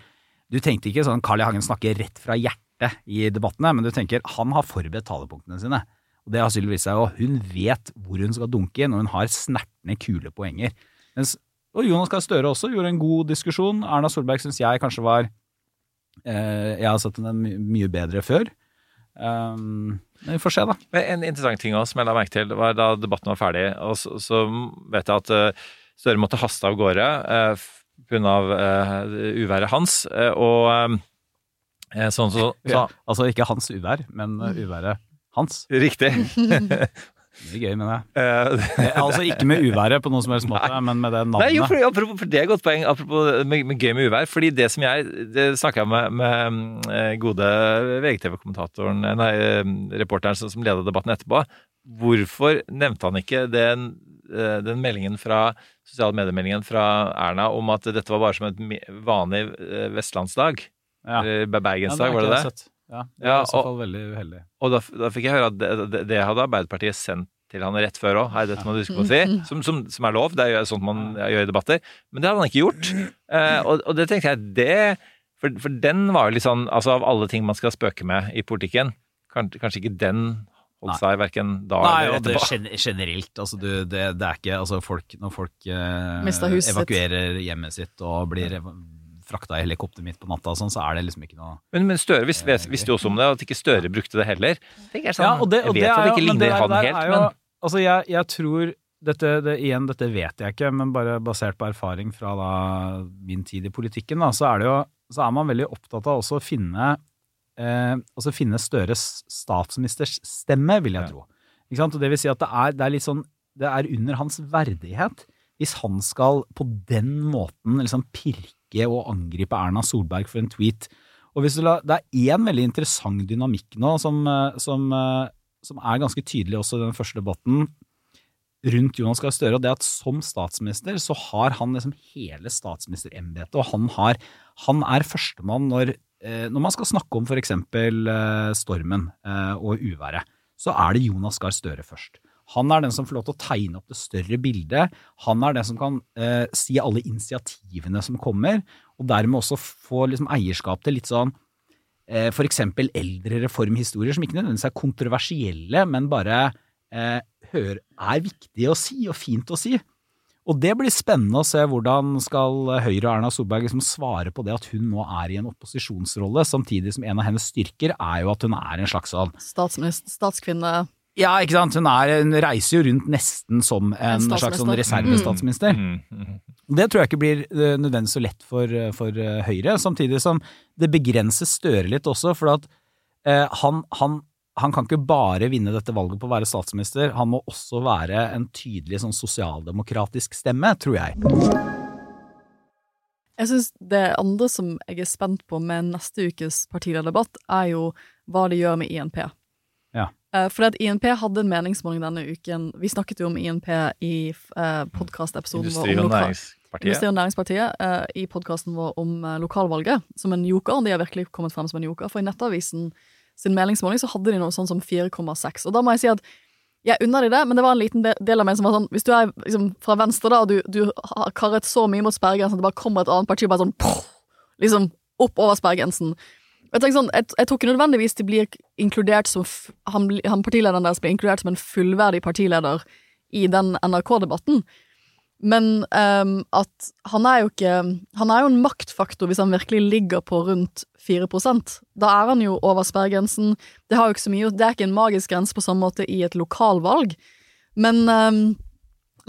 Du tenkte ikke sånn Carl I. Hagen snakker rett fra hjertet i debattene, men du tenker han har forberedt talepunktene sine. Og det har Sylvi Listhaug, og hun vet hvor hun skal dunke inn, og hun har snertne, kule poenger. Mens, og Jonas Gahr Støre også gjorde en god diskusjon. Erna Solberg syns jeg kanskje var eh, Jeg har sett henne my mye bedre før. Um, men vi får se, da. Men En interessant ting også, som jeg la merke til, var da debatten var ferdig. og Så, så vet jeg at uh, Støre måtte haste av gårde uh, pga. Uh, uværet hans. Uh, og eh, sånn så, så Ja, altså ikke hans uvær, men uh, uværet hans. Riktig. Det er gøy, med det. Eh, Eh, Altså ikke med uværet på noen som helst måte, men med det navnet. Nei, jo, for, apropos, for det er et godt poeng, apropos med, med gøy med uvær. fordi det som jeg Det snakka jeg med, med eh, gode VGTV-kommentatoren, nei, eh, reporteren som, som leda debatten etterpå. Hvorfor nevnte han ikke den, den meldingen fra sosiale mediemeldingen fra Erna om at dette var bare som et vanlig vestlandsdag? Ja. Bergensdag, Ja, var det det? Ja, det Ja, er i så fall veldig uheldig. Og da, da fikk jeg høre at det, det, det hadde Arbeiderpartiet sendt til han rett før òg. Hei, dette må du huske på å si. Som, som, som er lov. Det er jo sånt man gjør i debatter. Men det hadde han ikke gjort. Eh, og, og det tenkte jeg, det for, for den var jo litt sånn Altså av alle ting man skal spøke med i politikken, kanskje, kanskje ikke den holdt seg verken da Nei, eller og det etterpå. generelt. Altså, du, det, det er ikke altså folk, Når folk eh, evakuerer hjemmet sitt og blir frakta i helikopter mitt på natta og sånn, så er det liksom ikke noe Men, men Støre visste, visste jo også om det, at ikke Støre brukte det heller. Jeg sånn, Ja, og det, og jeg vet at er det ikke ligner han helt, jo, men Altså, jeg, jeg tror dette, det, Igjen, dette vet jeg ikke, men bare basert på erfaring fra da, min tid i politikken, da, så er det jo så er man veldig opptatt av også å finne eh, altså finne Støres statsministers stemme, vil jeg tro. Ikke sant? Og det vil si at det er, det er litt sånn Det er under hans verdighet hvis han skal på den måten liksom pirke og angripe Erna Solberg for en tweet. Og la, Det er én veldig interessant dynamikk nå som, eh, som, eh, som er ganske tydelig også i den første debatten rundt Jonas Gahr Støre, og det at som statsminister så har han liksom hele statsministerembetet, og han, har, han er førstemann når, eh, når man skal snakke om for eksempel stormen og uværet, så er det Jonas Gahr Støre først. Han er den som får lov til å tegne opp det større bildet. Han er den som kan eh, si alle initiativene som kommer, og dermed også få liksom, eierskap til litt sånn eh, eksempel eldre reformhistorier som ikke nødvendigvis er kontroversielle, men bare eh, hører, er viktig å si og fint å si. Og det blir spennende å se hvordan skal Høyre og Erna Solberg liksom svare på det at hun nå er i en opposisjonsrolle, samtidig som en av hennes styrker er jo at hun er en slags sånn statskvinne Ja, ikke sant. Hun, er, hun reiser jo rundt nesten som en, En slags sånn reservestatsminister. Mm, mm. Det tror jeg ikke blir eh, nødvendigvis så lett for, for eh, Høyre, samtidig som det begrenser Støre litt også, for at eh, han, han, han kan ikke bare vinne dette valget på å være statsminister, han må også være en tydelig sånn sosialdemokratisk stemme, tror jeg. Jeg synes det andre som jeg er spent på med neste ukes partilederdebatt, er jo hva det gjør med INP. Eh, Fordi at INP hadde en meningsmåling denne uken. Vi snakket jo om INP i uh, podkastepisoden vår om og Næringspartiet. Industri- og Næringspartiet eh, i podkasten vår om eh, lokalvalget som en joker. De har virkelig kommet frem som en joker. For i Nettavisen sin meningsmåling så hadde de noe sånn som 4,6. Og da må jeg si at jeg unner de det, men det var en liten del av meg som var sånn Hvis du er liksom fra venstre, da, og du, du har karret så mye mot sperregrensen at det bare kommer et annet parti og bare sånn poff, Liksom opp over sperregrensen. Jeg, sånn, jeg, jeg tror ikke nødvendigvis de blir inkludert som han, han partilederen deres blir inkludert som en fullverdig partileder i den NRK-debatten. Men um, at han er jo ikke Han er jo en maktfaktor hvis han virkelig ligger på rundt 4% Da er han jo over sperregrensen. Det Det er ikke en magisk grense på samme måte i et lokalvalg. Men, ehm,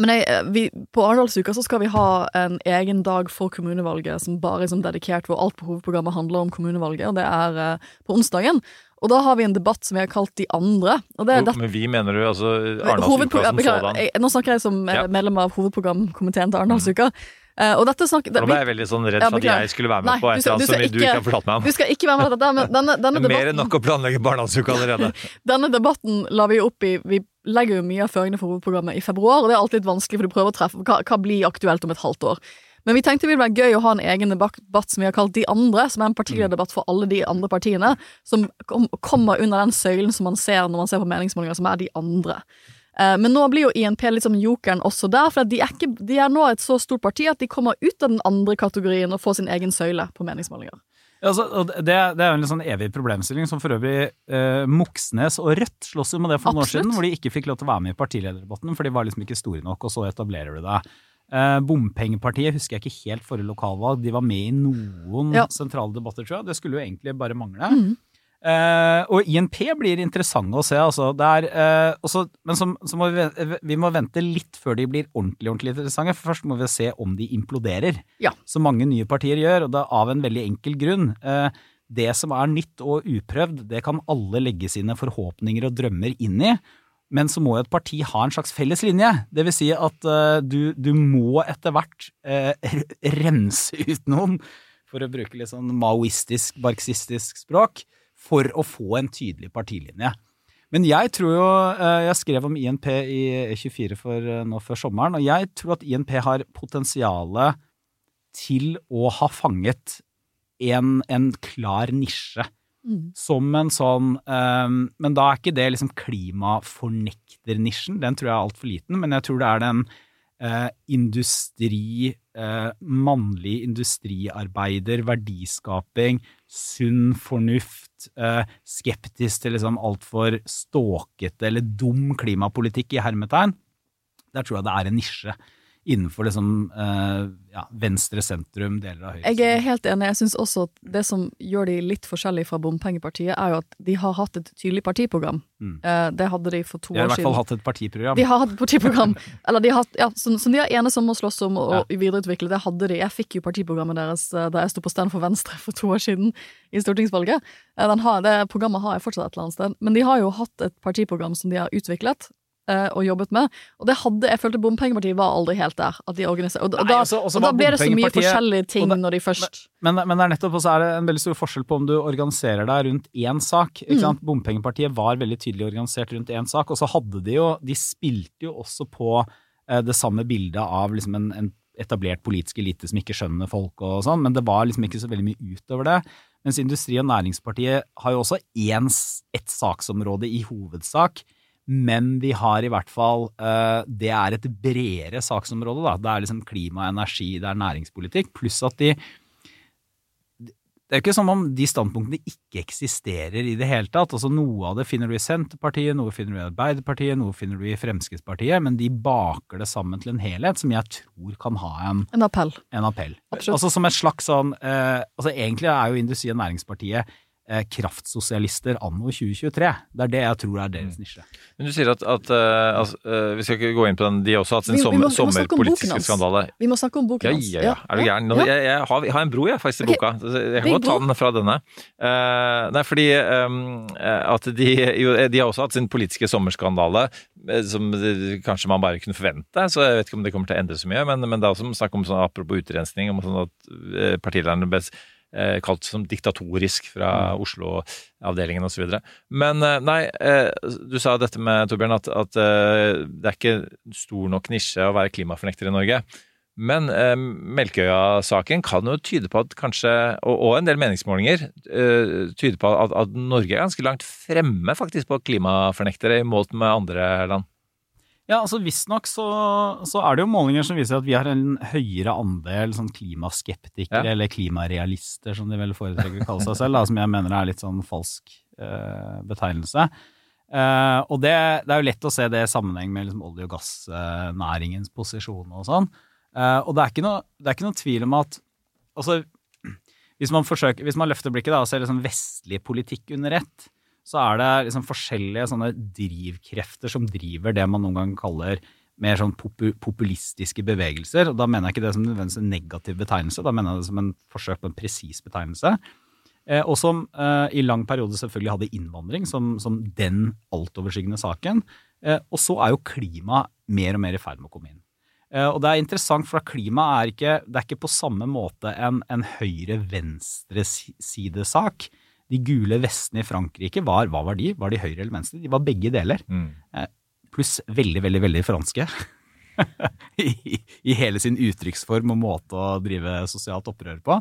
men jeg, vi, på Arendalsuka så skal vi ha en egen dag for kommunevalget som bare er sånn dedikert hvor alt på hovedprogrammet handler om kommunevalget, og det er eh, på onsdagen. Og da har vi en debatt som vi har kalt De andre. Og det er Men vi mener du altså Arendalsuka som sådan? jeg- Nå snakker jeg som eh, Ja. medlem av hovedprogramkomiteen til Arendalsuka. Eh, og dette snakker Nå ble jeg veldig sånn redd for at jeg skulle være med Nei, på et eller annet som ikke, du ikke har fortalt meg om. Du skal ikke være med på dette, men denne, denne, Det er mer enn nok å planlegge barnehageuka allerede. denne debatten la vi opp i Vi legger jo mye av føringene for hovedprogrammet i februar, og det er alltid litt vanskelig, for du prøver å treffe hva, hva blir aktuelt om et halvt år. Men vi tenkte det ville være gøy å ha en egen debatt som vi har kalt De andre, som er en partilederdebatt for alle de andre partiene, som kom, kommer under den søylen som man ser når man ser på meningsmålinger, som er de andre. Eh, Men nå blir jo INP litt som jokeren også der, for de er, ikke, de er nå et så stort parti at de kommer ut av den andre kategorien og får sin egen søyle på meningsmålinger. Altså, det, det er jo en sånn evig problemstilling som for øvrig eh, Moxnes og Rødt slåss jo med det for noen år siden, hvor de ikke fikk lov til å være med i partilederdebatten, for de var liksom ikke store nok, og så etablerer du det. Eh, Bompengepartiet husker jeg ikke helt forrige lokalvalg, de var med i noen Ja. sentrale debatter, tror jeg. Det skulle jo egentlig bare mangle. Mhm. Eh, og INP blir interessant å se, altså. Det er, uh, også, men så, så må vi, vi må vente litt før de blir ordentlig ordentlig interessante. For først må vi se om de imploderer, Ja. som mange nye partier gjør. Og det er av en veldig enkel grunn. Uh, det som er nytt og uprøvd, det kan alle legge sine forhåpninger og drømmer inn i. Men så må jo et parti ha en slags felles linje. Det vil si at eh, du, du må etter hvert eh, rense ut noen, for å bruke litt sånn maoistisk, barksistisk språk, for å få en tydelig partilinje. Men jeg tror jo eh, Jeg skrev om INP i E24 for, eh, nå før sommeren, og jeg tror at INP har potensialet til å ha fanget en, en klar nisje. Som en sånn um, Men da er ikke det liksom klimafornekternisjen, den tror jeg er altfor liten, men jeg tror det er den uh, industri, uh, mannlig industriarbeider, verdiskaping, sunn fornuft, eh, skeptisk til liksom altfor ståkete eller dum klimapolitikk i hermetegn. Der tror jeg det er en nisje innenfor liksom eh, ja, venstre sentrum, deler av høyre. Jeg er helt enig. Jeg syns også at det som gjør de litt forskjellige fra bompengepartiet, er jo at de har hatt et tydelig partiprogram. Mm. Eh, Det hadde de for to De har i hvert fall hatt et partiprogram. De har hatt et partiprogram eller de har ja, som, som de har enes om å slåss om og, og videreutvikle. Det hadde de. Jeg fikk jo partiprogrammet deres eh, da jeg sto på stand for Venstre for to år siden i stortingsvalget. Eh, Den har, det programmet har jeg fortsatt et eller annet sted. Men de har jo hatt et partiprogram som de har utviklet. Eh, Og jobbet med. Og det hadde, jeg følte Bompengepartiet var aldri helt der. At de organiserte, og, og, da, også- også og da ble det så mye forskjellige ting det- når de først Men, men det er nettopp også er det en veldig stor forskjell på om du organiserer deg rundt én sak. Mm. Bompengepartiet var veldig tydelig organisert rundt én sak, og så hadde de jo De spilte jo også på eh, det samme bildet av liksom en, en etablert politisk elite som ikke skjønner folk og sånn, men det var liksom ikke så veldig mye utover det. Mens Industri- og Næringspartiet har jo også én, ett saksområde i hovedsak. Men vi har i hvert fall eh, Det er et bredere saksområde, da. Det er liksom klima, energi, det er næringspolitikk. Pluss at de det er jo ikke som om de standpunktene ikke eksisterer i det hele tatt. Altså Noe av det finner du i Senterpartiet, noe finner du i Arbeiderpartiet, noe finner du i Fremskrittspartiet, men de baker det sammen til en helhet som jeg tror kan ha en, En appell. en appell. Absolutt. Altså Som et slags sånn eh, altså Egentlig er jo Industri- og Næringspartiet kraftsosialister anno 2023. Det er det jeg tror er deres nisje. Men du sier at, at uh, altså, uh, Vi skal ikke gå inn på den, de har også hatt sin Vi- vi må- sommerpolitiske skandale. Vi må snakke om boken Ja, hans. ja, ja. Er du gæren? Ja. Jeg, jeg, har, jeg har en bro, jeg, faktisk, i okay. boka. Jeg kan godt ta den fra denne. Uh, nei, fordi ehm, eh, at de, jo, de har også hatt sin politiske sommerskandale, eh, som det- kanskje man bare kunne forvente. Så jeg vet ikke om det kommer til å endre så mye. Men, men det er også snakk om sånn, apropos utrensning, om sånn at eh, partilederne ble eh, kalt som diktatorisk fra Oslo-avdelingen osv. Men eh, nei, eh, du sa dette med Torbjørn, at, at eh, det er ikke stor nok nisje å være klimafornekter i Norge. Men eh, Melkøya-saken kan jo tyde på at kanskje, og, og en del meningsmålinger, eh, tyder på at, at Norge er ganske langt fremme faktisk på klimafornektere i målt med andre land. Ja, altså Visstnok så, så er det jo målinger som viser at vi har en høyere andel sånn klimaskeptikere, Ja. eller klimarealister, som de vel foretrekker å kalle seg selv, da, som jeg mener er litt sånn falsk eh, betegnelse. Eh, og det, det er jo lett å se det i sammenheng med liksom olje- og gassnæringens posisjon og sånn. Eh, og det er, ikke noe, det er ikke noe tvil om at altså, hvis, man forsøker, hvis man løfter blikket da, og ser liksom vestlig politikk under ett, så er det liksom forskjellige sånne drivkrefter som driver det man noen gang kaller mer sånn populistiske bevegelser. og Da mener jeg ikke det som en negativ betegnelse, da mener jeg det som en forsøk på en presis betegnelse. Eh, og som eh, i lang periode selvfølgelig hadde innvandring som, som den altoverskyggende saken. Eh, og så er jo klima mer og mer i ferd med å komme inn. Eh, og det er interessant, for klima er ikke, det er ikke på samme måte en, en høyre-venstre-sidesak. De gule vestene i Frankrike, var, hva var de? Var de høyre eller venstre? De var begge deler. Eh, pluss veldig, veldig, veldig franske. I, I hele sin uttrykksform og måte å drive sosialt opprør på.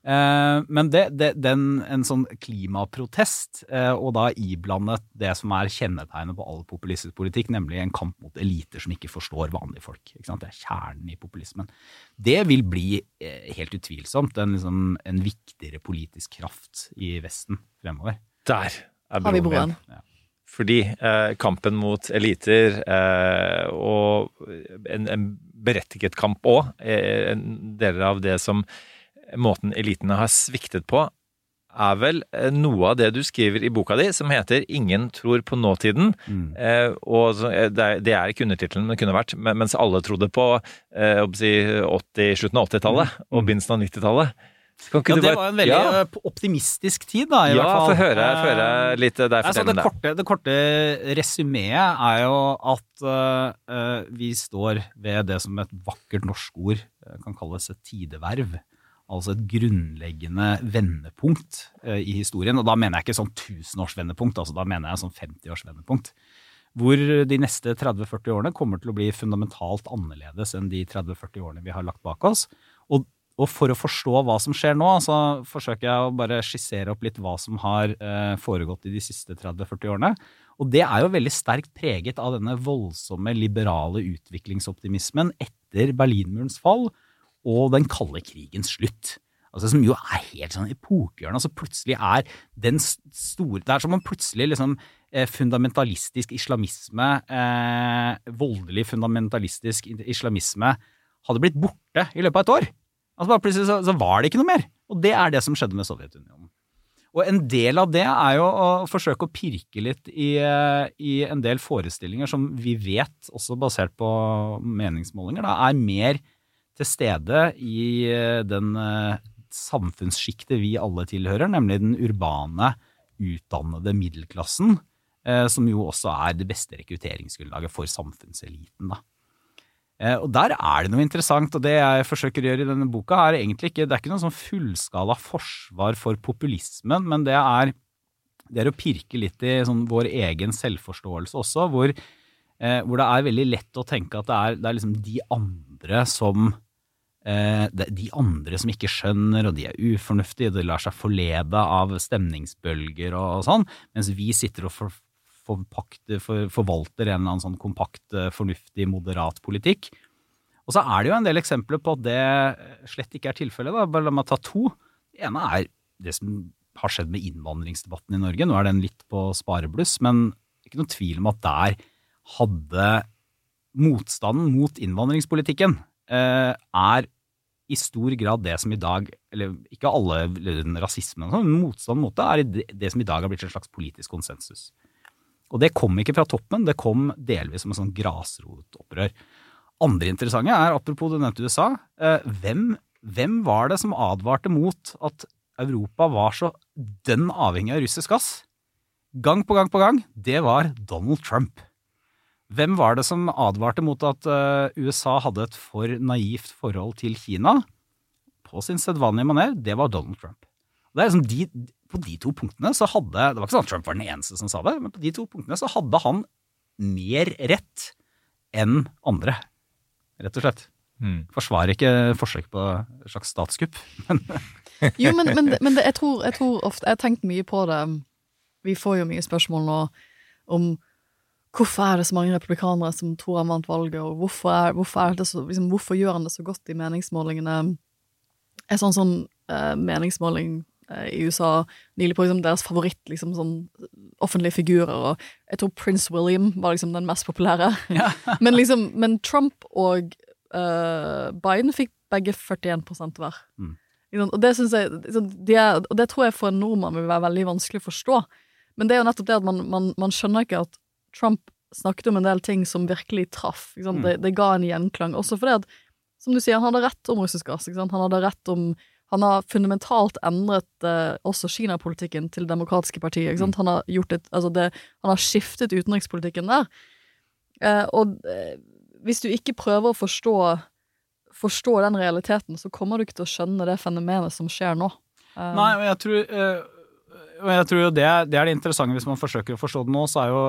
Eh, men det, det, den, en sånn klimaprotest, eh, og da iblandet det som er kjennetegnet på all populistisk politikk, nemlig en kamp mot eliter som ikke forstår vanlige folk. Ikke sant? Det er kjernen i populismen. Det vil bli eh, helt utvilsomt en, liksom, en viktigere politisk kraft i Vesten fremover. Der er Har vi broen broen? Fordi eh, kampen mot eliter, eh, og en, en berettiget kamp òg, eh, en deler av det som måten elitene har sviktet på, er vel eh, noe av det du skriver i boka di, som heter 'Ingen tror på nåtiden'. Mm. Eh, og eh, det, er, ikke undertittelen, men det kunne vært mens alle trodde på eh, jeg håper å si 80, slutten av 80-tallet og begynnelsen av 90-tallet. Kan ikke Mm. Ja, det bare- var en veldig ja, eh, optimistisk tid, da, i ja, hvert fall. få høre, høre litt deg Nei, fortelle det, om det. korte, det korte resumeet er jo at eh, vi står ved det som et vakkert norsk ord kan kalles et tideverv. Altså et grunnleggende vendepunkt eh, i historien. Og da mener jeg ikke sånn tusenårsvendepunkt, altså da mener jeg sånn 50-årsvendepunkt. Hvor de neste 30-40 årene kommer til å bli fundamentalt annerledes enn de 30-40 årene vi har lagt bak oss. Og og for å forstå hva som skjer nå, så forsøker jeg å bare skissere opp litt hva som har eh, foregått i de siste 30-40 årene. Og det er jo veldig sterkt preget av denne voldsomme liberale utviklingsoptimismen etter Berlinmurens fall og den kalde krigens slutt. Altså Som jo er helt sånn epokegjørende. Altså plutselig er den store Det er som om plutselig liksom eh, fundamentalistisk islamisme, eh, voldelig fundamentalistisk islamisme, hadde blitt borte i løpet av et år. Altså bare Plutselig så, så var det ikke noe mer. Og det er det som skjedde med Sovjetunionen. Og en del av det er jo å forsøke å pirke litt i, eh, i en del forestillinger som vi vet, også basert på meningsmålinger, da, er mer til stede i eh, den eh, samfunnssjiktet vi alle tilhører, nemlig den urbane, utdannede middelklassen, eh, som jo også er det beste rekrutteringsgrunnlaget for samfunnseliten. da. Og der er det noe interessant, og det jeg forsøker å gjøre i denne boka, er egentlig ikke Det er ikke noe sånn fullskala forsvar for populismen, men det er, det er å pirke litt i sånn vår egen selvforståelse også, hvor, hvor det er veldig lett å tenke at det er, det er liksom de andre som De andre som ikke skjønner, og de er ufornuftige, de lar seg forlede av stemningsbølger og, sånn, mens vi sitter og for, forpakte, for, forvalter en eller annen sånn kompakt, eh, fornuftig, moderat politikk. Og så er det jo en del eksempler på at det slett ikke er tilfellet. Bare La meg ta to. Det ene er det som har skjedd med innvandringsdebatten i Norge. Nå er den litt på sparebluss, men ikke noen tvil om at der hadde motstanden mot innvandringspolitikken eh, er i stor grad det som i dag Eller ikke alle rasismen, sånn, men motstanden mot det er det, som i dag har blitt en slags politisk konsensus. Og det kom ikke fra toppen, det kom delvis som en sånn grasrotopprør. Andre interessante er, apropos det nevnte USA, eh, hvem, hvem var det som advarte mot at Europa var så dønn avhengig av russisk gass? Gang på gang på gang, det var Donald Trump. Hvem var det som advarte mot at eh, USA hadde et for naivt forhold til Kina? På sin sedvanlige maner, det var Donald Trump. Det er liksom de, på de to punktene så hadde Det var ikke sånn at Trump var den eneste som sa det, men på de to punktene så hadde han mer rett enn andre, rett og slett. Mm. Forsvarer ikke forsøk på et slags statskupp, men Jo, men, men, men det, jeg, tror, jeg tror ofte Jeg har tenkt mye på det. Vi får jo mye spørsmål nå om hvorfor er det så mange republikanere som tror han vant valget, og hvorfor, er, hvorfor, er det så, liksom, hvorfor gjør han det så godt i meningsmålingene? En sånn, sånn uh, meningsmåling uh, i USA nylig på liksom, deres favoritt liksom, sånn, offentlige figurer, og jeg tror Prince William var liksom den mest populære. men, liksom, men Trump og uh, Biden fikk begge 41 hver. Mm. Og det, jeg, liksom, de er, og det tror jeg for en nordmann vil være veldig vanskelig å forstå. Men det er jo nettopp det at man, man, man skjønner ikke at Trump snakket om en del ting som virkelig traff. Mm. Det, det ga en gjenklang. Også fordi at, som du sier, han hadde rett om russisk gass. Han hadde rett om han har fundamentalt endret eh, også Kina-politikken til demokratiske. Ikke sant? Han, har gjort et, altså det, han har skiftet utenrikspolitikken der. Eh, og eh, hvis du ikke prøver å forstå, forstå den realiteten, så kommer du ikke til å skjønne det fenomenet som skjer nå. Eh, Nei, og jeg tror, eh, og jeg tror jo det, det er det interessante hvis man forsøker å forstå det nå. så er jo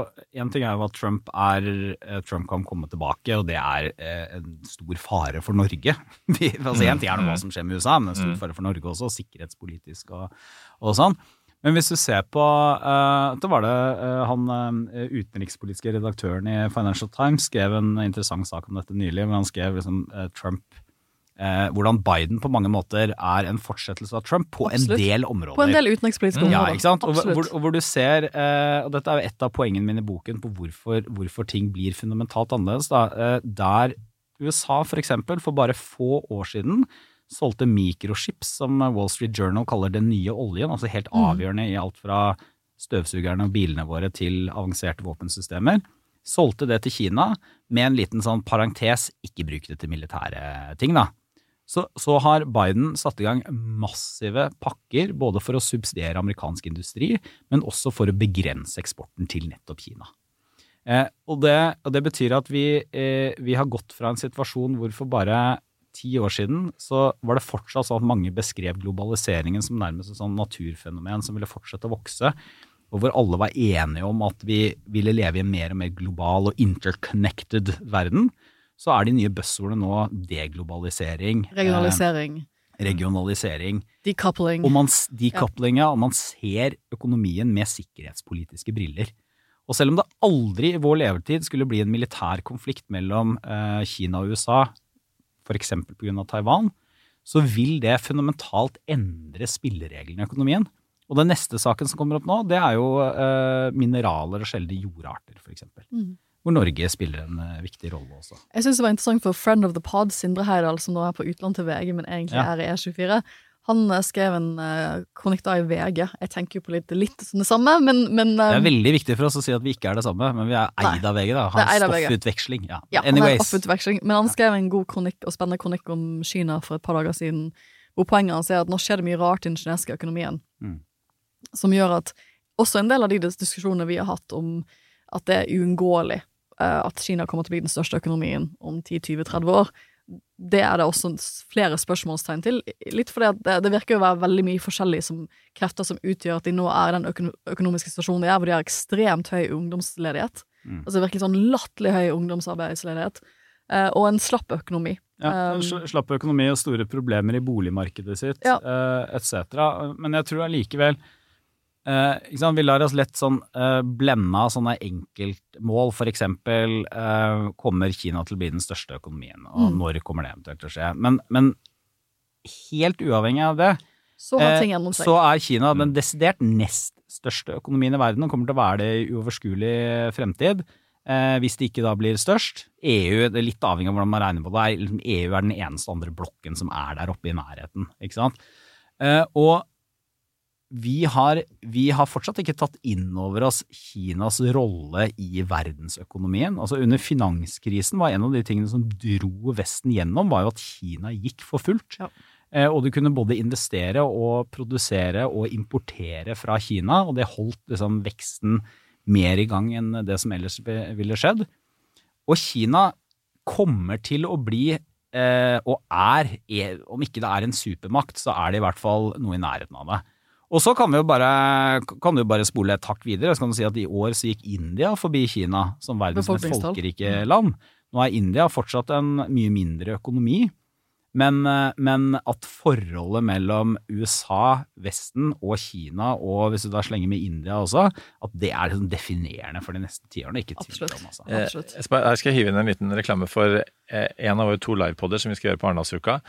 En ting er jo at Trump, er, eh, Trump kan komme tilbake, og det er eh, en stor fare for Norge. Vi, altså Én ting er hva som skjer med USA, men en stor Mm. fare for Norge også, sikkerhetspolitisk og, og sånn. Men hvis du ser på uh, Da var det eh, han eh, utenrikspolitiske redaktøren i Financial Times skrev en interessant sak om dette nylig, men han skrev liksom eh, Trump eh, hvordan Biden på mange måter er en fortsettelse av Trump på Absolutt. en del områder. På en del utenrikspolitiske Ja, områder. ikke sant? Og, hvor, og hvor du ser, eh, og dette er jo et av poengene mine i boken på hvorfor, hvorfor ting blir fundamentalt annerledes. Da. Eh, der USA for eksempel for bare få år siden solgte mikrochips, som Wall Street Journal kaller den nye oljen, altså helt avgjørende i alt fra støvsugerne og bilene våre til avanserte våpensystemer. Solgte det til Kina med en liten sånn parentes, ikke bruk det til militære ting, da. Så, så har Biden satt i gang massive pakker, både for å subsidiere amerikansk industri, men også for å begrense eksporten til nettopp Kina. Eh, og, det, og det betyr at vi, eh, vi har gått fra en situasjon hvor for bare ti år siden så var det fortsatt sånn at mange beskrev globaliseringen som nærmest et sånn naturfenomen som ville fortsette å vokse, og hvor alle var enige om at vi ville leve i en mer og mer global og interconnected verden, så er de nye buzzordene nå deglobalisering. Regionalisering. Eh, regionalisering. Decoupling. Og man, s- decoupling, ja. Og man ser økonomien med sikkerhetspolitiske briller. Og selv om det aldri i vår levetid skulle bli en militær konflikt mellom eh, Kina og USA, f.eks. pga. Taiwan, så vil det fundamentalt endre spillereglene i økonomien. Og den neste saken som kommer opp nå, det er jo eh, mineraler og sjeldne jordarter, f.eks. Mm. Hvor Norge spiller en eh, viktig rolle også. Jeg syns det var interessant for Friend of the Pod, Sindre Heidal, som nå er på utlån til VG, men egentlig Ja. er i E24. Han eh, skrev en uh, kronikk da i VG. Jeg tenker jo på litt, litt sånn det samme, men, men Det eh, er veldig viktig for oss å si at vi ikke er det samme, men vi er eid av VG. da. Han er av stoffutveksling. Ja. Ja, han er Anyways. offutveksling, men han skrev en god kronikk og spennende kronikk om Kina for et par dager siden, hvor poenget hans er at nå skjer det mye rart i den kinesiske økonomien, Mm. som gjør at også en del av de diskusjonene vi har hatt om at det er uunngåelig at Kina kommer til å bli den største økonomien om 10-20-30 år, det er det også flere spørsmålstegn til. Litt fordi det, det virker å være veldig mye forskjellig som krefter som utgjør at de nå er i den økono økonomiske situasjonen de er, hvor de har ekstremt høy ungdomsledighet. Mm. Altså virkelig sånn latterlig høy ungdomsarbeidsledighet. eh, og en slapp økonomi. Ja, Um, sl- slapp økonomi og store problemer i boligmarkedet sitt, Ja. eh, etc. Men jeg tror allikevel eh, ikke sant? Vi lar oss lett sånn eh, blende av sånne enkeltmål. For eksempel eh, kommer Kina til å bli den største økonomien, og Mm. når kommer det eventuelt til å skje? Men, men helt uavhengig av det, Så eh, så er Kina den desidert nest største økonomien i verden, og kommer til å være det i uoverskuelig fremtid. Eh, hvis det ikke da blir størst. EU, det er litt avhengig av hvordan man regner på det, er, liksom, EU er den eneste andre blokken som er der oppe i nærheten. ikke sant? Eh, og vi har, vi har fortsatt ikke tatt inn over oss Kinas rolle i verdensøkonomien. Altså Under finanskrisen var en av de tingene som dro Vesten gjennom, var jo at Kina gikk for fullt. Eh, og du kunne både investere og produsere og importere fra Kina, og det holdt liksom veksten mer i gang enn det som ellers ville skjedd. Og Kina kommer til å bli, eh, og er, er, om ikke det er en supermakt, så er det i hvert fall noe i nærheten av det. Og så kan, vi jo bare, kan du jo bare spole et hakk videre. Så kan du si at i år så gikk India forbi Kina som verdens mest folkerike land. Nå er India fortsatt en mye mindre økonomi. Men, eh, men at forholdet mellom USA, Vesten og Kina, og hvis du da slenger med India også, at det er liksom definerende for de neste tiårene. Ikke tvil om, altså. Eh, jeg skal- Her skal jeg hive inn en liten reklame for eh, en av våre to livepoder som vi skal gjøre på Arendalsuka.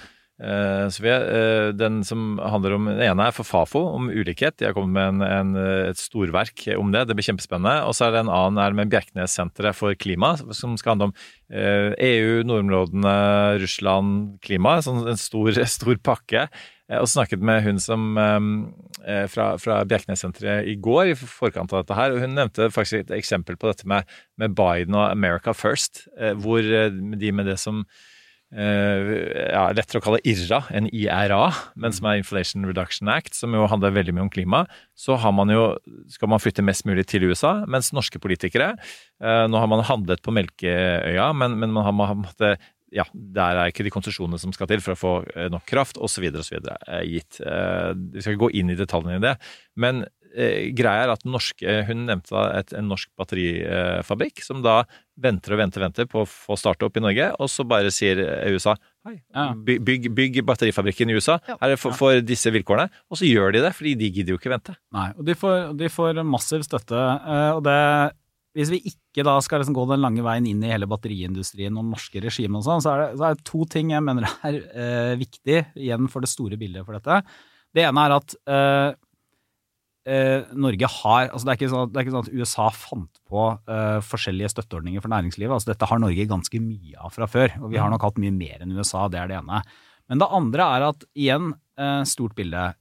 Eh, Sofie, eh, den som handler om, den ene er for Fafo, om ulikhet. De har kommet med en, en, et storverk om det. Det blir kjempespennende. Og så er det en annen er med Bjerknessenteret for klima, som skal handle om eh, EU, nordområdene, Russland, klima. Sånn en stor, stor pakke. Og snakket med hun som fra, fra Bjerknessenteret i går, i forkant av dette her. og Hun nevnte faktisk et eksempel på dette med, med Biden og America First, hvor de med det som ja, lettere å kalle IRA enn IRA, men som er Inflation Reduction Act, som jo handler veldig mye om klima, så har man jo, skal man flytte mest mulig til USA, mens norske politikere eh, Nå har man handlet på Melkeøya, men, men man har man har ja, der er ikke de konsesjonene som skal til for å få eh, nok kraft, osv. osv. gitt. Eh, Vi skal ikke gå inn i detaljene i det. Men eh, greia er at norske, hun nevnte et, en norsk batterifabrikk, som da venter og venter venter på å få starte opp i Norge, og så bare sier eh, USA hei, by- bygg, bygg batterifabrikken i USA her er for, for disse vilkårene. Og så gjør de det, fordi de gidder jo ikke vente. Nei, og de får, de får massiv støtte. eh, Og det, hvis vi ikke da skal liksom gå den lange veien inn i hele batteriindustrien og norske regimet og sånn, så, er det- så er det to ting jeg mener er eh, viktig igjen for det store bildet for dette. Det ene er at eh, eh, Norge har altså det, er ikke sånn, det er ikke sånn at USA fant på eh, forskjellige støtteordninger for næringslivet. altså Dette har Norge ganske mye av fra før, og vi har nok hatt mye mer enn USA, det er det ene. Men det andre er at igjen, eh, stort bilde.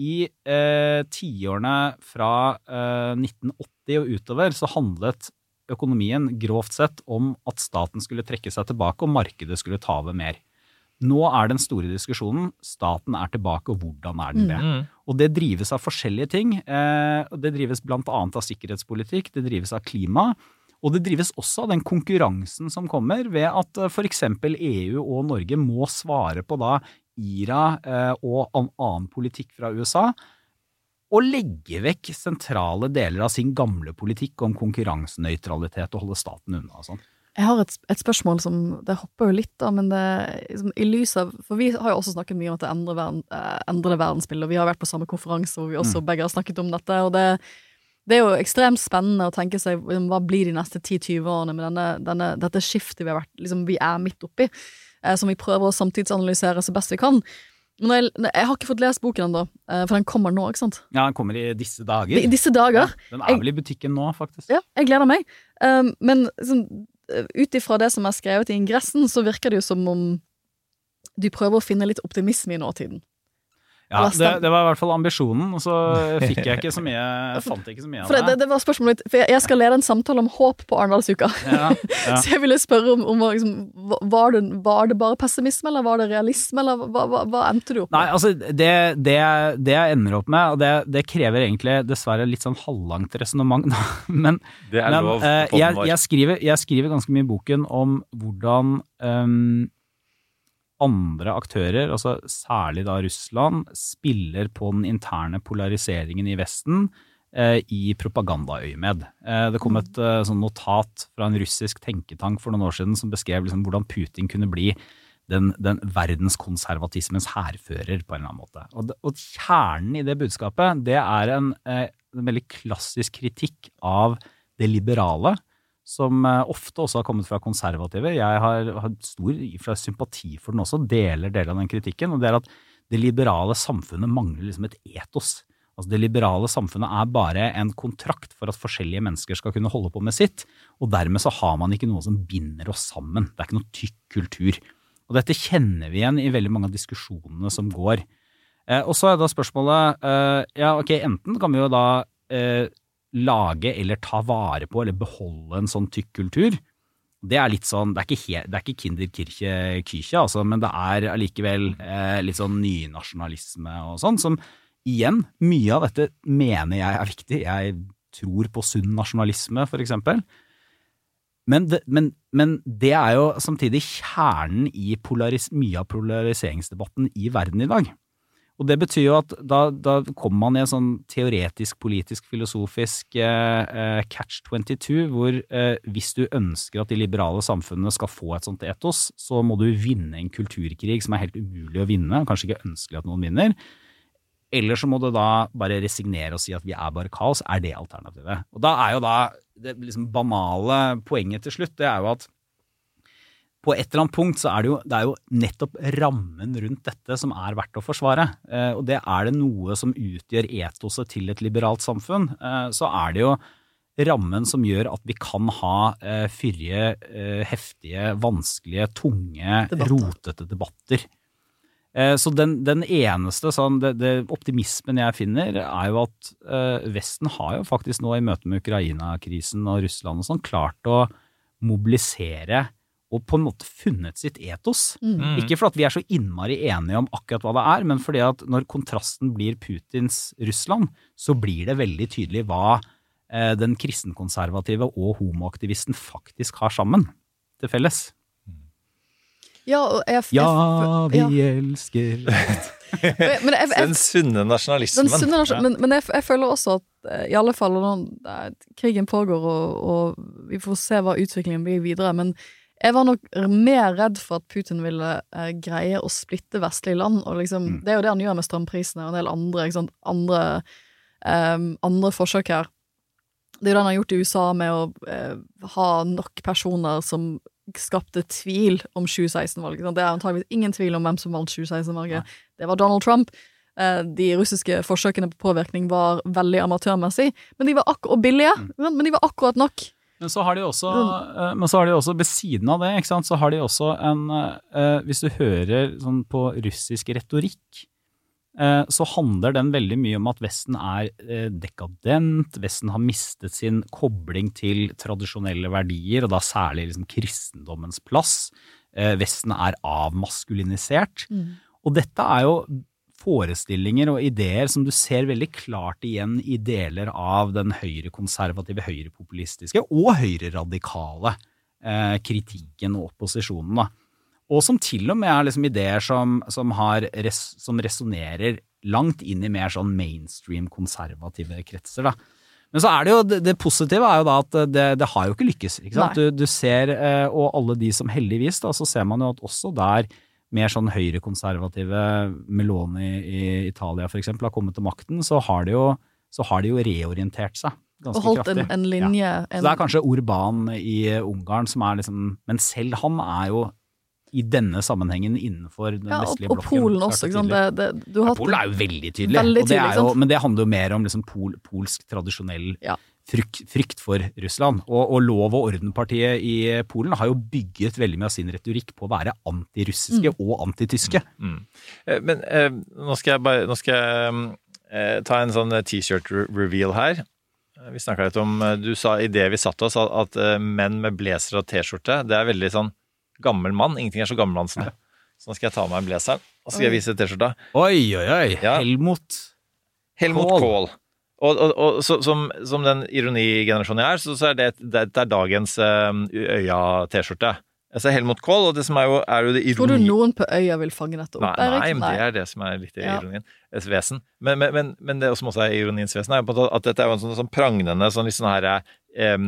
I eh, tiårene fra eh, 1980 og utover så handlet økonomien grovt sett om at staten skulle trekke seg tilbake og markedet skulle ta over mer. Nå er den store diskusjonen staten er tilbake, og hvordan er den det? Mm. Og det drives av forskjellige ting. Eh, det drives annet av sikkerhetspolitikk, det drives av klima. Og det drives også av den konkurransen som kommer ved at eh, f.eks. EU og Norge må svare på da IRA eh, og annen politikk fra USA, og legge vekk sentrale deler av sin gamle politikk om konkurransenøytralitet og holde staten unna og sånn. Jeg har et, et spørsmål som Det hopper jo litt, da, men det, liksom, i lys av For vi har jo også snakket mye om at det endrer, verden, eh, verdensbildet, og vi har vært på samme konferanse hvor vi også Mm. begge har snakket om dette. og det det er jo ekstremt spennende å tenke seg liksom, hva blir de neste 10-20 årene med denne, denne, dette skiftet vi, har vært, liksom, vi er midt oppi, eh, som vi prøver å samtidsanalysere så best vi kan. Men jeg, jeg har ikke fått lest boken ennå, eh, for den kommer nå, ikke sant? Ja, den kommer i disse dager. I disse dager. Ja, den er vel i butikken nå, faktisk. Ja, jeg gleder meg. Um, men sånn, ut ifra det som er skrevet i ingressen, så virker det jo som om du prøver å finne litt optimisme i nåtiden. Ja, det, det var i hvert fall ambisjonen, og så fikk jeg ikke så mye Jeg fant ikke så mye For av det, det, det var spørsmålet mitt, for jeg, jeg skal lede en samtale om håp på Arendalsuka. Ja, ja. Så jeg ville spørre om, om liksom, var, det, var det bare pessimisme, eller var det realisme, eller hva, hva, hva endte du opp med? Nei, altså det, det, det jeg ender opp med, og det, det krever egentlig dessverre litt sånn halvlangt resonnement, men, Det er men eh, jeg, jeg, skriver, jeg skriver ganske mye i boken om hvordan ehm, andre aktører, altså særlig da Russland, spiller på den interne polariseringen i Vesten eh, i propagandaøyemed. Eh, det kom et eh, sånn notat fra en russisk tenketank for noen år siden som beskrev liksom, hvordan Putin kunne bli den, den verdenskonservatismens hærfører, på en eller annen måte. Og, det, og kjernen i det budskapet, det er en, eh, en veldig klassisk kritikk av det liberale, som eh, ofte også har kommet fra konservative. Jeg har, har stor sympati for den også, deler deler av den kritikken. og det er at det liberale samfunnet mangler liksom et etos. Altså Det liberale samfunnet er bare en kontrakt for at forskjellige mennesker skal kunne holde på med sitt, og dermed så har man ikke noe som binder oss sammen. Det er ikke noe tykk kultur. Og dette kjenner vi igjen i veldig mange av diskusjonene som går. Eh, og så er da spørsmålet eh, Ja, ok, enten kan vi jo da eh, lage eller ta vare på eller beholde en sånn tykk kultur. Det er litt sånn, det er ikke, he, det er ikke Kinderkirche Kyrche, altså, men det er allikevel eh, litt sånn nynasjonalisme og sånn, som igjen, mye av dette mener jeg er viktig. Jeg tror på sunn nasjonalisme, for eksempel. Men det, men, men det er jo samtidig kjernen i mye av polariseringsdebatten i verden i dag. Og det betyr jo at da, da kommer man i en sånn teoretisk, politisk, filosofisk eh, eh, catch 22, hvor eh, hvis du ønsker at de liberale samfunnene skal få et sånt etos, så må du vinne en kulturkrig som er helt umulig å vinne, kanskje ikke ønskelig at noen vinner. Eller så må du da bare resignere og si at vi er bare kaos. Er det alternativet? Og da er jo da det liksom banale poenget til slutt, det er jo at på et eller annet punkt så er det jo, det er jo nettopp rammen rundt dette som er verdt å forsvare. Eh, og det er det noe som utgjør etoset til et liberalt samfunn, eh, så er det jo rammen som gjør at vi kan ha eh, fyrige, eh, heftige, vanskelige, tunge, Debatter. rotete debatter. Eh, Så den, den eneste sånn, det, det optimismen jeg finner, er jo at eh, Vesten har jo faktisk nå i møte med Ukraina-krisen og Russland og sånn klart å mobilisere og på en måte funnet sitt etos. Mm. Ikke fordi at vi er så innmari enige om akkurat hva det er, men fordi at når kontrasten blir Putins Russland, så blir det veldig tydelig hva eh, den kristenkonservative og homoaktivisten faktisk har sammen til felles. Ja, og jeg, jeg, Ja, vi ja. elsker Men jeg, jeg, Den sunne nasjonalismen. Den sunne nasjon- Men, men jeg, jeg føler også at eh, i alle fall når eh, krigen pågår og, og vi får se hva utviklingen blir videre, men jeg var nok mer redd for at Putin ville eh, greie å splitte vestlige land. Og liksom, Mm. Det er jo det han gjør med strømprisene og en del andre, andre, eh, andre forsøk her. Det er jo det han har gjort i USA med å eh, ha nok personer som skapte tvil om 2016-valget. Det er antageligvis ingen tvil om hvem som vant 2016-valget. Det var Donald Trump. Eh, De russiske forsøkene på påvirkning var veldig amatørmessig, men de var akkurat og billige. Mm. Men de var akkurat nok. Men så har de også, eh, men så har de også ved siden av det, ikke sant, så har de også en eh, Hvis du hører sånn på russisk retorikk, eh, så handler den veldig mye om at Vesten er dekadent, Vesten har mistet sin kobling til tradisjonelle verdier, og da særlig liksom kristendommens plass. Eh, Vesten er avmaskulinisert. Og dette er jo forestillinger og ideer som du ser veldig klart igjen i deler av den høyrekonservative, høyrepopulistiske og høyreradikale eh, kritikken og opposisjonen. Da. Og som til og med er liksom ideer som, som, har res, som resonnerer langt inn i mer sånn mainstream konservative kretser. Da. Men så er det jo, det, det positive er jo da at det, det har jo ikke lykkes. Ikke sant? Du, du ser, eh, og alle de som heldigvis, da, så ser man jo at også der mer sånn høyrekonservative Meloni i Italia eksempel har kommet til makten, så har de jo, så har de jo reorientert seg ganske Og holdt kraftig. en, en linje Ja. en, Så det er kanskje Urban i Ungarn som er liksom Men selv han er jo i denne sammenhengen innenfor den ja, og, vestlige og blokken. Polen også, ikke sant. Det, det, du har Ja, Polen er jo veldig tydelig, Veldig og det tydelig, jo, men det handler jo mer om liksom pol, polsk tradisjonell Ja. Frykt, frykt for Russland. Og, og Lov- og ordenpartiet i Polen har jo bygget veldig mye av sin retorikk på å være antirussiske og antityske. Mm. Mm. Men eh, nå skal jeg bare Nå skal jeg eh, ta en sånn T-shirt-reveal her. Eh, Vi snakka litt om eh, Du sa i det vi satte oss, at, at eh, menn med blazer og T-skjorte, det er veldig sånn gammel mann. Ingenting er så gammelmann som det. Så nå skal jeg ta av meg blazeren, og så skal jeg vise T-skjorta. Oi, oi, oi! Ja. Helmut Helmut Kohl. Og, og, og så, som, som den ironigenerasjonen jeg er, så, så er det, det, det er dagens um, Øya-T-skjorte. Jeg ser Helmut Kohl, og det som er jo, er jo det Tror du noen på øya vil fange dette opp? Nei, nei, men det er det som er litt i Ja. ironien. Vesen. Men, men, men, men det som også er ironiens vesen, er at dette er jo en sånn, sånn prangende sånn litt sånn her eh, eh,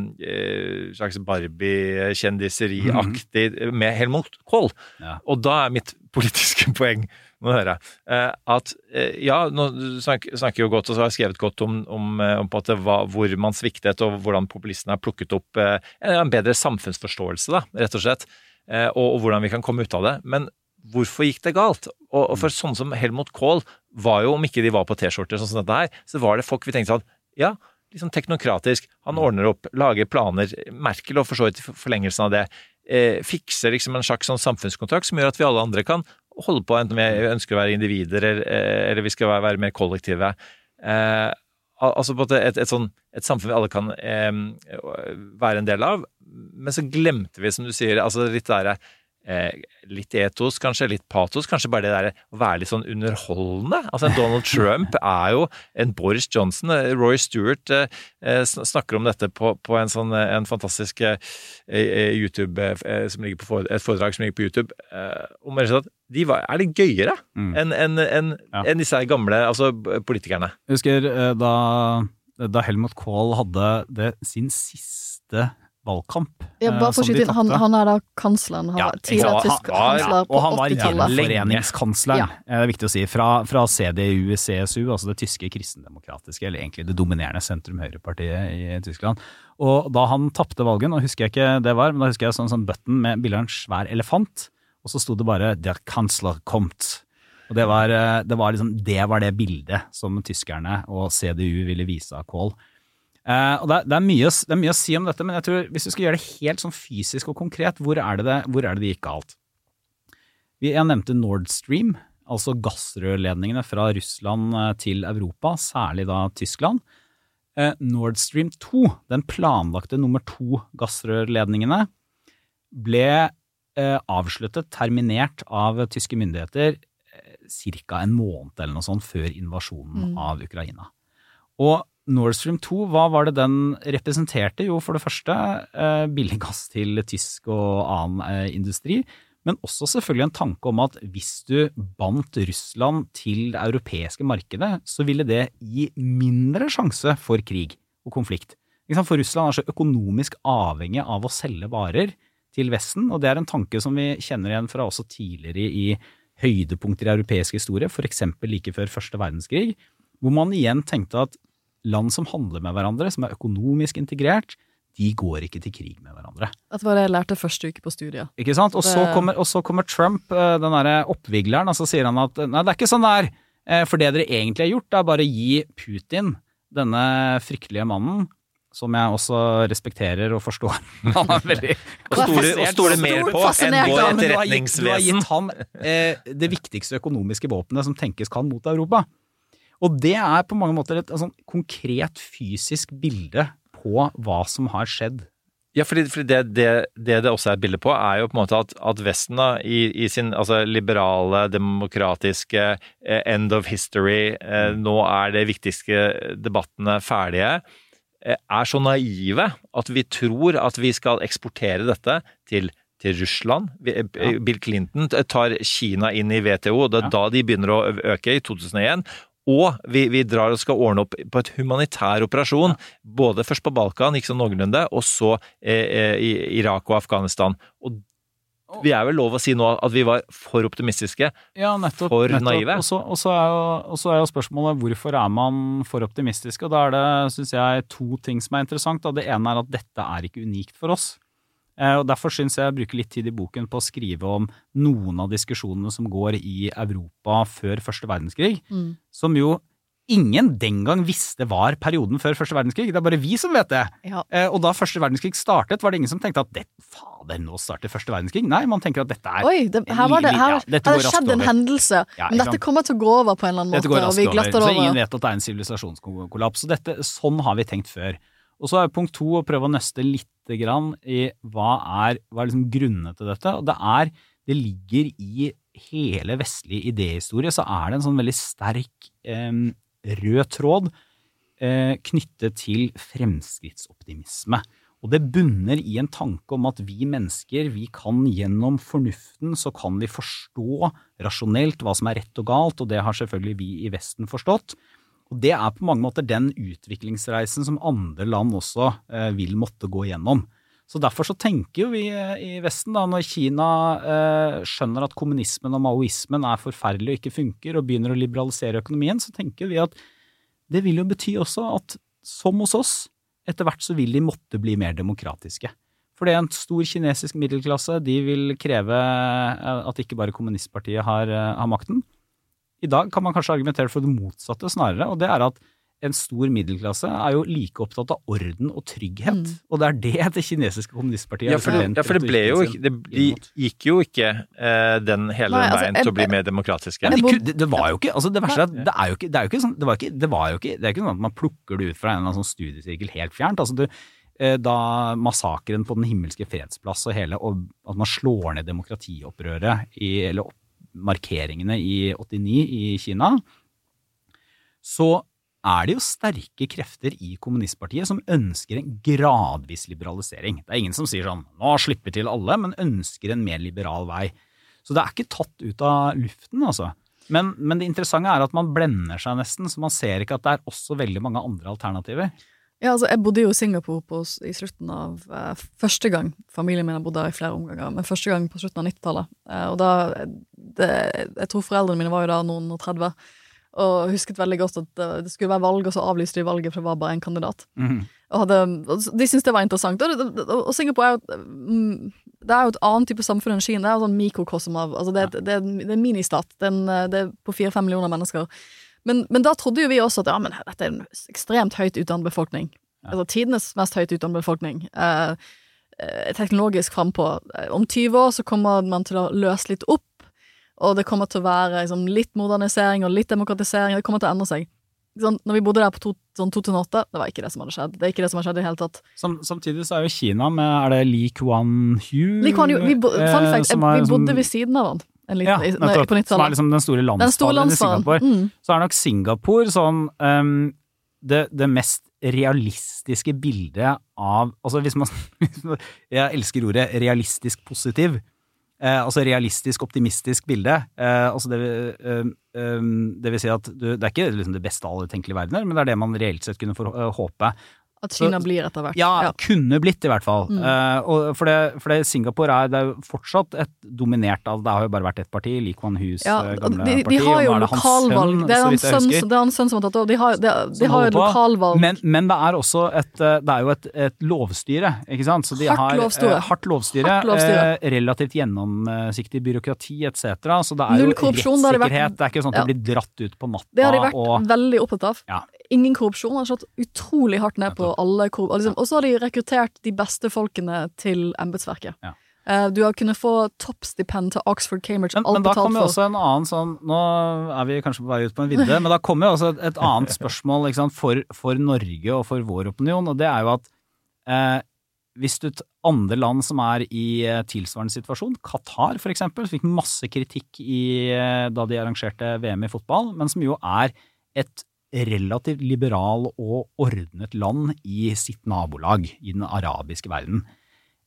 slags Barbie-kjendiseriaktig med Helmut Kohl. Ja. Og da er mitt politiske poeng må du høre, eh, at eh, ja, nå snakker, jo godt og så har jeg skrevet godt om, om, eh, om det var, hvor man sviktet og hvordan populistene har plukket opp en, bedre samfunnsforståelse, da, rett og slett, og, og hvordan vi kan komme ut av det. Men hvorfor gikk det galt? Og, og for sånne som Helmut Kohl var jo, om ikke de var på T-skjorter sånn som dette her, så var det folk vi tenkte sånn, ja, liksom teknokratisk, han ordner opp, lager planer, Merkel og for så vidt i forlengelsen av det, fikser liksom en slags sånn samfunnskontrakt som gjør at vi alle andre kan holde på, enten vi ønsker å være individer eller, eller vi skal være, være mer kollektive. Eh, altså på et, et, sånn, et samfunn vi alle kan eh, være en del av. Men så glemte vi, som du sier, altså litt derre Litt etos, kanskje, litt patos. Kanskje bare det der å være litt sånn underholdende. Altså Donald Trump er jo en Boris Johnson. eh, Roy Stewart eh, eh, snakker om dette på, på en sånn eh, en fantastisk eh, eh, YouTube eh, som ligger på et foredrag som ligger på YouTube. Eh, om rett og slett at de var, er litt gøyere Mm. enn en, en, Ja. en disse gamle altså politikerne. Jeg husker eh, da, da Helmut Kohl hadde det, sin siste valgkamp. Ja, eh, bare for å skyte inn, han, han er da kansleren. Han Ja, tidligere tysk kansler kansler på Og han var 80-tallet. gjenforeningskansleren, Ja. eh, det er viktig å si, fra, fra CDU, CSU, altså det tyske kristendemokratiske, eller egentlig det dominerende sentrum-høyrepartiet i Tyskland. Og da han tapte valget, nå husker jeg ikke det var, men da husker jeg sånn, sånn button med bilde av en svær elefant, og så sto det bare 'Der Kanzler kommt'. Og det var, eh, det var liksom, det var det bildet som tyskerne og CDU ville vise av Kohl. Eh, og det er, det, er mye, det er mye å si om dette, men jeg tror hvis du skal gjøre det helt sånn fysisk og konkret, hvor er det det, hvor er det, det gikk galt? Vi, jeg nevnte Nord Stream, altså gassrørledningene fra Russland eh, til Europa, særlig da Tyskland. Eh, Nord Stream 2, den planlagte nummer to gassrørledningene, ble avsluttet, terminert av tyske myndigheter ca. en måned eller noe sånt før invasjonen Mm. av Ukraina. Og Nord Stream 2, hva var det den representerte? Jo, for det første eh, billig gass til tysk og annen eh, industri, men også selvfølgelig en tanke om at hvis du bandt Russland til det europeiske markedet, så ville det gi mindre sjanse for krig og konflikt. For Russland er så økonomisk avhengig av å selge varer til Vesten, og det er en tanke som vi kjenner igjen fra også tidligere i høydepunkter i europeisk historie, f.eks. like før første verdenskrig, hvor man igjen tenkte at land som handler med hverandre, som er økonomisk integrert, de går ikke til krig med hverandre. Det var det jeg lærte første uke på studiet. Ikke sant? Og så kommer, og så kommer Trump, eh, den derre oppvigleren, og så sier han at nei, det er ikke sånn det er. Eh, For det dere egentlig har gjort, er bare å gi Putin, denne fryktelige mannen, som jeg også respekterer og forstår. Han er veldig Og stoler- og stoler mer på enn vår etterretningsvesen. du har gitt- Du har gitt han eh, det viktigste økonomiske våpenet som tenkes kan mot Europa. Og det er på mange måter et altså, konkret fysisk bilde på hva som har skjedd. Ja, fordi, fordi det, det, det det også er et bilde på, er jo på en måte at, at Vesten da, i, i sin altså, liberale, demokratiske eh, end of history, eh, nå er de viktigste debattene ferdige, eh, er så naive at vi tror at vi skal eksportere dette til til Russland. Eh, Bill Clinton tar Kina inn i WTO, og det er da de begynner å øke, i 2001. Og vi, vi drar og skal ordne opp på et humanitær operasjon, både først på Balkan, ikke sånn noenlunde, og så eh, eh, i Irak og Afghanistan. Og vi er vel lov å si nå at vi var for optimistiske, Ja, nettopp. for nettopp. naive. Og så, er er jo spørsmålet hvorfor er man for optimistisk? Og da er det, syns jeg, to ting som er interessant. Og det ene er at dette er ikke unikt for oss. Eh, Og Derfor syns jeg jeg bruker litt tid i boken på å skrive om noen av diskusjonene som går i Europa før første verdenskrig, Mm. som jo ingen den gang visste var perioden før første verdenskrig. Det er bare vi som vet det. Ja. Eh, Og da første verdenskrig startet, var det ingen som tenkte at det, fader, nå starter første verdenskrig. Nei, man tenker at dette er Oi, det, her var det, her, ja, her skjedd en hendelse, Ja, men dette kommer til å gå over på en eller annen måte, og vi over, så ingen vet at det er en sivilisasjonskollaps. Så dette, sånn har vi tenkt før. Og så er punkt to å prøve å nøste lite grann i hva er, hva er liksom grunnene til dette. Og det er, det ligger i hele vestlig idéhistorie, så er det en sånn veldig sterk eh, rød tråd eh, knyttet til fremskrittsoptimisme. Og det bunner i en tanke om at vi mennesker, vi kan gjennom fornuften, så kan vi forstå rasjonelt hva som er rett og galt, og det har selvfølgelig vi i Vesten forstått. Og det er på mange måter den utviklingsreisen som andre land også eh, vil måtte gå gjennom. Så derfor så tenker jo vi eh, i Vesten, da, når Kina eh, skjønner at kommunismen og maoismen er forferdelig og ikke funker, og begynner å liberalisere økonomien, så tenker vi at det vil jo bety også at som hos oss, etter hvert så vil de måtte bli mer demokratiske. For det er en stor kinesisk middelklasse, de vil kreve eh, at ikke bare kommunistpartiet har, eh, har makten. I dag kan man kanskje argumentere for det motsatte snarere, og det er at en stor middelklasse er jo like opptatt av orden og trygghet, og det er det det kinesiske kommunistpartiet Ja, for det, ja, for det ble jo ikke det, De gikk jo ikke eh, den hele Nei, altså, veien til å bli mer demokratiske. Men de, det, det var jo ikke altså det verste er at det er jo ikke det er jo ikke sånn det var ikke, det var jo ikke det er ikke sånn at man plukker det ut fra en eller annen sånn studiesirkel helt fjernt. altså du, eh, Da massakren på Den himmelske fredsplass og hele og at man slår ned demokratiopprøret i, eller opp, markeringene i 89 i Kina, så er det jo sterke krefter i kommunistpartiet som ønsker en gradvis liberalisering. Det er ingen som sier sånn nå slipper til alle, men ønsker en mer liberal vei. Så det er ikke tatt ut av luften, altså. Men, men det interessante er at man blender seg nesten, så man ser ikke at det er også veldig mange andre alternativer. Ja, altså, jeg bodde jo i Singapore på, i slutten av eh, første gang Familien min har bodd der i flere omganger, men første gang på slutten av 90-tallet. Eh, og da det, Jeg tror foreldrene mine var jo da noen og 30, og husket veldig godt at det, det skulle være valg, og så avlyste de valget, for det var bare én kandidat. Mm. Og hadde, de syntes det var interessant. Og, det- og Singapore er jo et, mm, det er jo et annet type samfunn enn Kina. Det er jo sånn mikrokosm av altså det, et- det, det er en ministat. Det er, en, eh, det er på fire-fem millioner mennesker. Men, men da trodde jo vi også at ja, men dette er en ekstremt høyt utdannet befolkning. Altså tidenes mest høyt utdannet befolkning. Eh, eh, teknologisk frampå. Eh, Om 20 år så kommer man til å løse litt opp, og det kommer til å være liksom, litt modernisering og litt demokratisering. Det kommer til å endre seg. Sånn, når vi bodde der på to, sånn 2008, det var ikke det som hadde skjedd. Det er ikke det som har skjedd i det hele tatt. Som, samtidig så er jo Kina med Er det Li Kuan Hu? Li Kuan Hu, vi, bo, eh, fun fact, som vi er bodde sånn- ved siden av han liten, Ja, nettopp. på Som er liksom den store Den landsfaren i Singapore. mm. Så er nok Singapore sånn um, det, det mest realistiske bildet av Altså hvis man Jeg elsker ordet realistisk positiv. Eh, altså realistisk optimistisk bilde. Eh, altså det, ehm, det vil si at du, det er ikke liksom det beste av alle tenkelige verdener, men det er det man reelt sett kunne eh, håpe. At Kina Så- blir etter hvert. Ja, kunne blitt i hvert fall. Mm. Uh, for, det, for det Singapore er, det er fortsatt et dominert av Det har jo bare vært ett parti, Lee Kuan Hus Ja, eh, gamle de, de parti. har jo lokalvalg. Det er hans sønn, husker. det er hans sønn som har tatt over. De har, de, de har jo lokalvalg. Men, men det er også et, eh, det er jo et, et lovstyre, ikke sant? Så de Hardt har, lovstyre. eh, hardt lovstyre, Hardt lovstyre. eh, relativt gjennomsiktig byråkrati etc. Så det er Null jo rettssikkerhet. det vært-. Det er ikke sånn at Ja. det blir dratt ut på natta Det har de vært og veldig opptatt av. ja. Ingen korrupsjon. Har slått utrolig hardt ned på alle korrup... Liksom, og så har de rekruttert de beste folkene til embetsverket. Ja. Eh, du har kunnet få toppstipend til Oxford, Cambridge, Men, alt men da betalt kommer jo også en annen sånn Nå er vi kanskje på vei ut på en vidde, men da kommer jo også et, et annet spørsmål sant, for, for Norge og for vår opinion, og det er jo at eh, hvis du andre land som er i eh, tilsvarende situasjon, Qatar for eksempel, fikk masse kritikk i, eh, da de arrangerte VM i fotball, men som jo er et relativt liberal og ordnet land i sitt nabolag i den arabiske verden.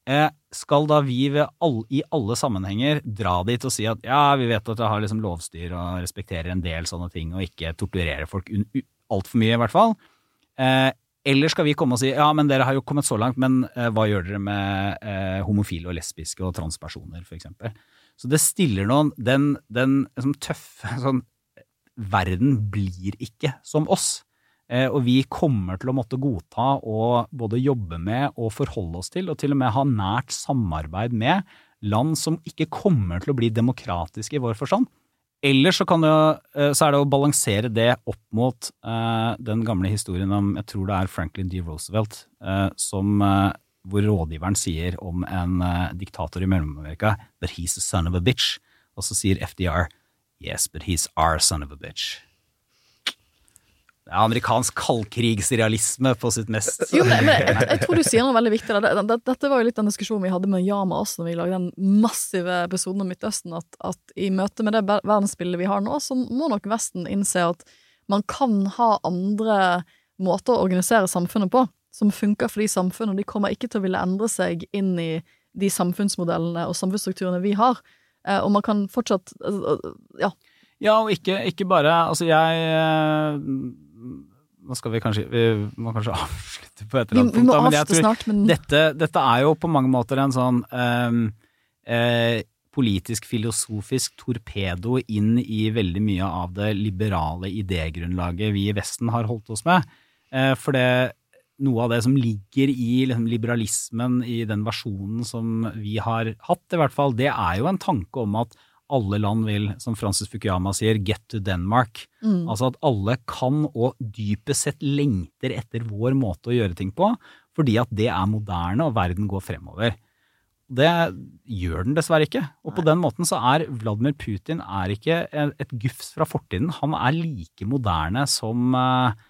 Eh, skal da vi all, i alle sammenhenger dra dit og si at ja, vi vet at dere har liksom lovstyr og respekterer en del sånne ting og ikke torturerer folk altfor mye i hvert fall? Eh, eller skal vi komme og si ja, men dere har jo kommet så langt, men eh, hva gjør dere med eh, homofile og lesbiske og transpersoner, eksempel? Så det stiller noen Den, den liksom, tøffe sånn Verden blir ikke som oss. Eh, og vi kommer til å måtte godta og både jobbe med og forholde oss til, og til og med ha nært samarbeid med land som ikke kommer til å bli demokratiske i vår forstand. Eller så, kan det, eh, så er det å balansere det opp mot eh, den gamle historien om jeg tror det er Franklin D. Roosevelt, som, hvor rådgiveren sier om en diktator i Mellom-Amerika 'But he's a son of a bitch. Og så sier FDR yes, but he's our son of a bitch. Det er amerikansk kaldkrigsrealisme på sitt mest Jo, men, men jeg, jeg tror du sier noe veldig viktig. der. Det- det- Dette var jo litt den diskusjonen vi hadde med Yama også når vi lagde den massive episoden om Midtøsten, at, at i møte med det verdensbildet vi har nå, så må nok Vesten innse at man kan ha andre måter å organisere samfunnet på, som funker for de samfunnene. De kommer ikke til å ville endre seg inn i de samfunnsmodellene og samfunnsstrukturene vi har. Eh, Og man kan fortsatt eh, Ja. Ja, og ikke, ikke bare Altså, jeg eh, Nå skal vi kanskje Vi må kanskje avslutte på et eller annet vi må punkt, men jeg avslutte tror snart, men dette, dette er jo på mange måter en sånn eh, eh, politisk, filosofisk torpedo inn i veldig mye av det liberale idégrunnlaget vi i Vesten har holdt oss med. Eh, for det, noe av det som ligger i liksom, liberalismen i den versjonen som vi har hatt, i hvert fall, det er jo en tanke om at alle land vil, som Francis Fukuyama sier, get to Denmark. Mm. Altså at alle kan og dypest sett lengter etter vår måte å gjøre ting på, fordi at det er moderne og verden går fremover. Det gjør den dessverre ikke. Og på den måten så er Vladimir Putin er ikke et gufs fra fortiden. Han er like moderne som eh,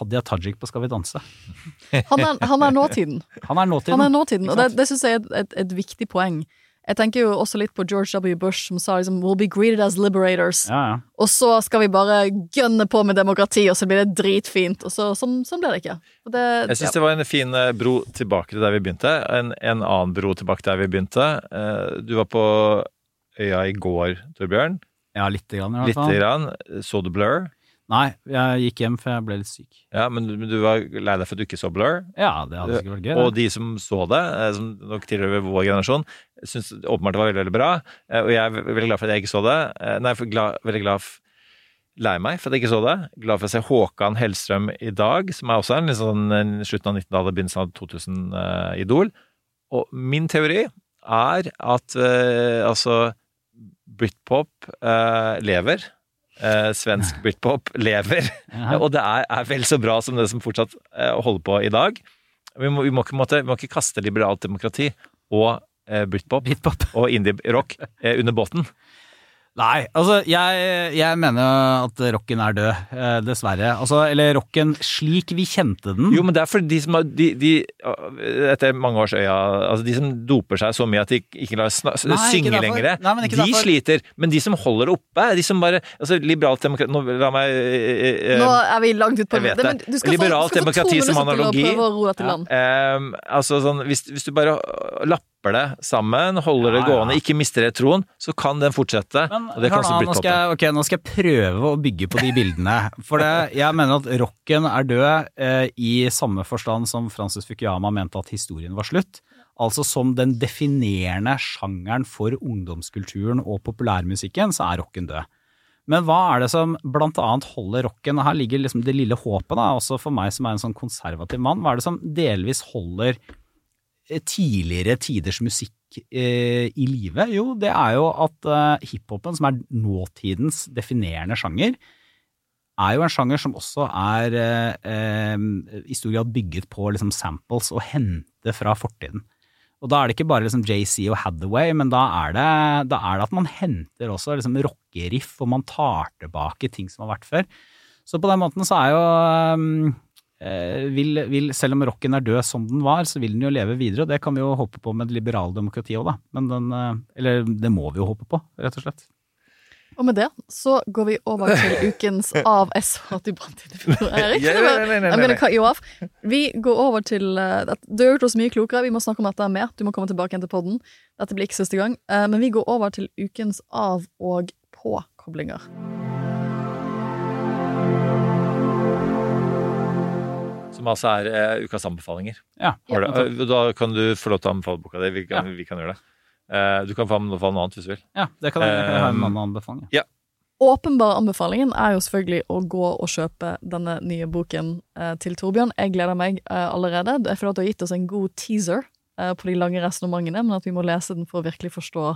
Hadia Tajik på Skal vi danse. han er, han er nåtiden. Han er nåtiden. Han er nåtiden, og det, det syns jeg er et, et, et viktig poeng. Jeg tenker jo også litt på George W. Bush, som sa liksom 'we'll be greeted as liberators'. Ja, ja. Og så skal vi bare gønne på med demokrati, og så blir det dritfint. Og så, sånn, sånn blir det ikke. Og Det, Jeg syns det var en fin eh, bro tilbake til der vi begynte. En, en annen bro tilbake til der vi begynte. Eh, Du var på øya i går, Torbjørn. ja, lite grann i hvert fall. Litt grann. Så du Blur? Nei, jeg gikk hjem for jeg ble litt syk. Ja, men, men du var lei deg for at du ikke så Blur? Ja, det hadde sikkert vært gøy. Og det. de som så det, eh, som nok tilhører vår generasjon, syns åpenbart det var veldig, veldig bra. Eh, Og jeg er veldig glad for at jeg ikke så det. Eh, Nei, glad, veldig glad for Lei meg for at jeg ikke så det. Glad for å se Håkan Hellstrøm i dag, som er også en en slutten av 1900-tallet, begynnelsen av 2000-idol. Og min teori er at uh, altså Britpop uh, lever. Eh, svensk britpop lever. Og det er, er vel så bra som det som fortsatt eh, holder på i dag. Vi må, vi må, ikke, måtte, vi må ikke kaste liberalt demokrati og eh, britpop, og indie-rock eh, under båten. Nei, altså jeg, jeg mener at rocken er død, eh, dessverre. Altså, eller rocken slik vi kjente den. Jo, men det er for de som har de, de, Etter mange års øya altså De som doper seg så mye at de ikke lar sna, Nei, synge lenger, Nei, men ikke de derfor. sliter. Men de som holder det oppe, de som bare altså Liberalt demokrati Nå, La meg eh, eh, Nå er vi langt ut på Jeg vet men det. du skal få- Liberalt du skal få demokrati som å analogi. prøve å til land. Ehm, altså sånn, hvis, hvis du bare lapper det sammen, holder det Ja, ja. gående, ikke mister det troen, så kan den fortsette. og det kan også bli nå, skal jeg, nå skal jeg prøve å bygge på de bildene. For det, jeg mener at rocken er død eh, i samme forstand som Francis Fukuyama mente at historien var slutt. Altså som den definerende sjangeren for ungdomskulturen og populærmusikken, så er rocken død. Men hva er det som blant annet holder rocken, her ligger liksom det lille håpet, da, også for meg som er en sånn konservativ mann, hva er det som delvis holder tidligere tiders musikk eh, i live? Jo, det er jo at eh, hiphopen, som er nåtidens definerende sjanger, er jo en sjanger som også er eh, eh, i stor grad bygget på liksom samples og hente fra fortiden. Og da er det ikke bare liksom JC og Hathaway, men da er det, da er det at man henter også liksom rockeriff, og man tar tilbake ting som har vært før. Så på den måten så er jo eh, vil, vil, Selv om rocken er død som den var, så vil den jo leve videre, og det kan vi jo håpe på med det liberale demokratiet òg, da. Men den, eh, eller det må vi jo håpe på, rett og slett. Og med det så går vi over til ukens av SH til off. Vi går over til uh, at- Du har gjort oss mye klokere, vi må snakke om dette mer. Du må komme tilbake igjen til podden. Dette blir ikke siste gang. Uh, Men vi går over til ukens av- og påkoblinger. Som altså er uh, ukas anbefalinger. Ja. Har du, eh, da kan du få lov til å anbefale boka di. Vi, kan- vi kan gjøre det. Uh, du kan få anbefale noe annet hvis du vil. Ja, det kan jeg, det kan jeg ha en annen anbefaling. Ja. Åpenbare anbefalingen er jo selvfølgelig å gå og kjøpe denne nye boken eh, til Torbjørn. Jeg gleder meg eh, allerede. Jeg føler at du har gitt oss en god teaser eh, på de lange resonnementene, men at vi må lese den for å virkelig forstå,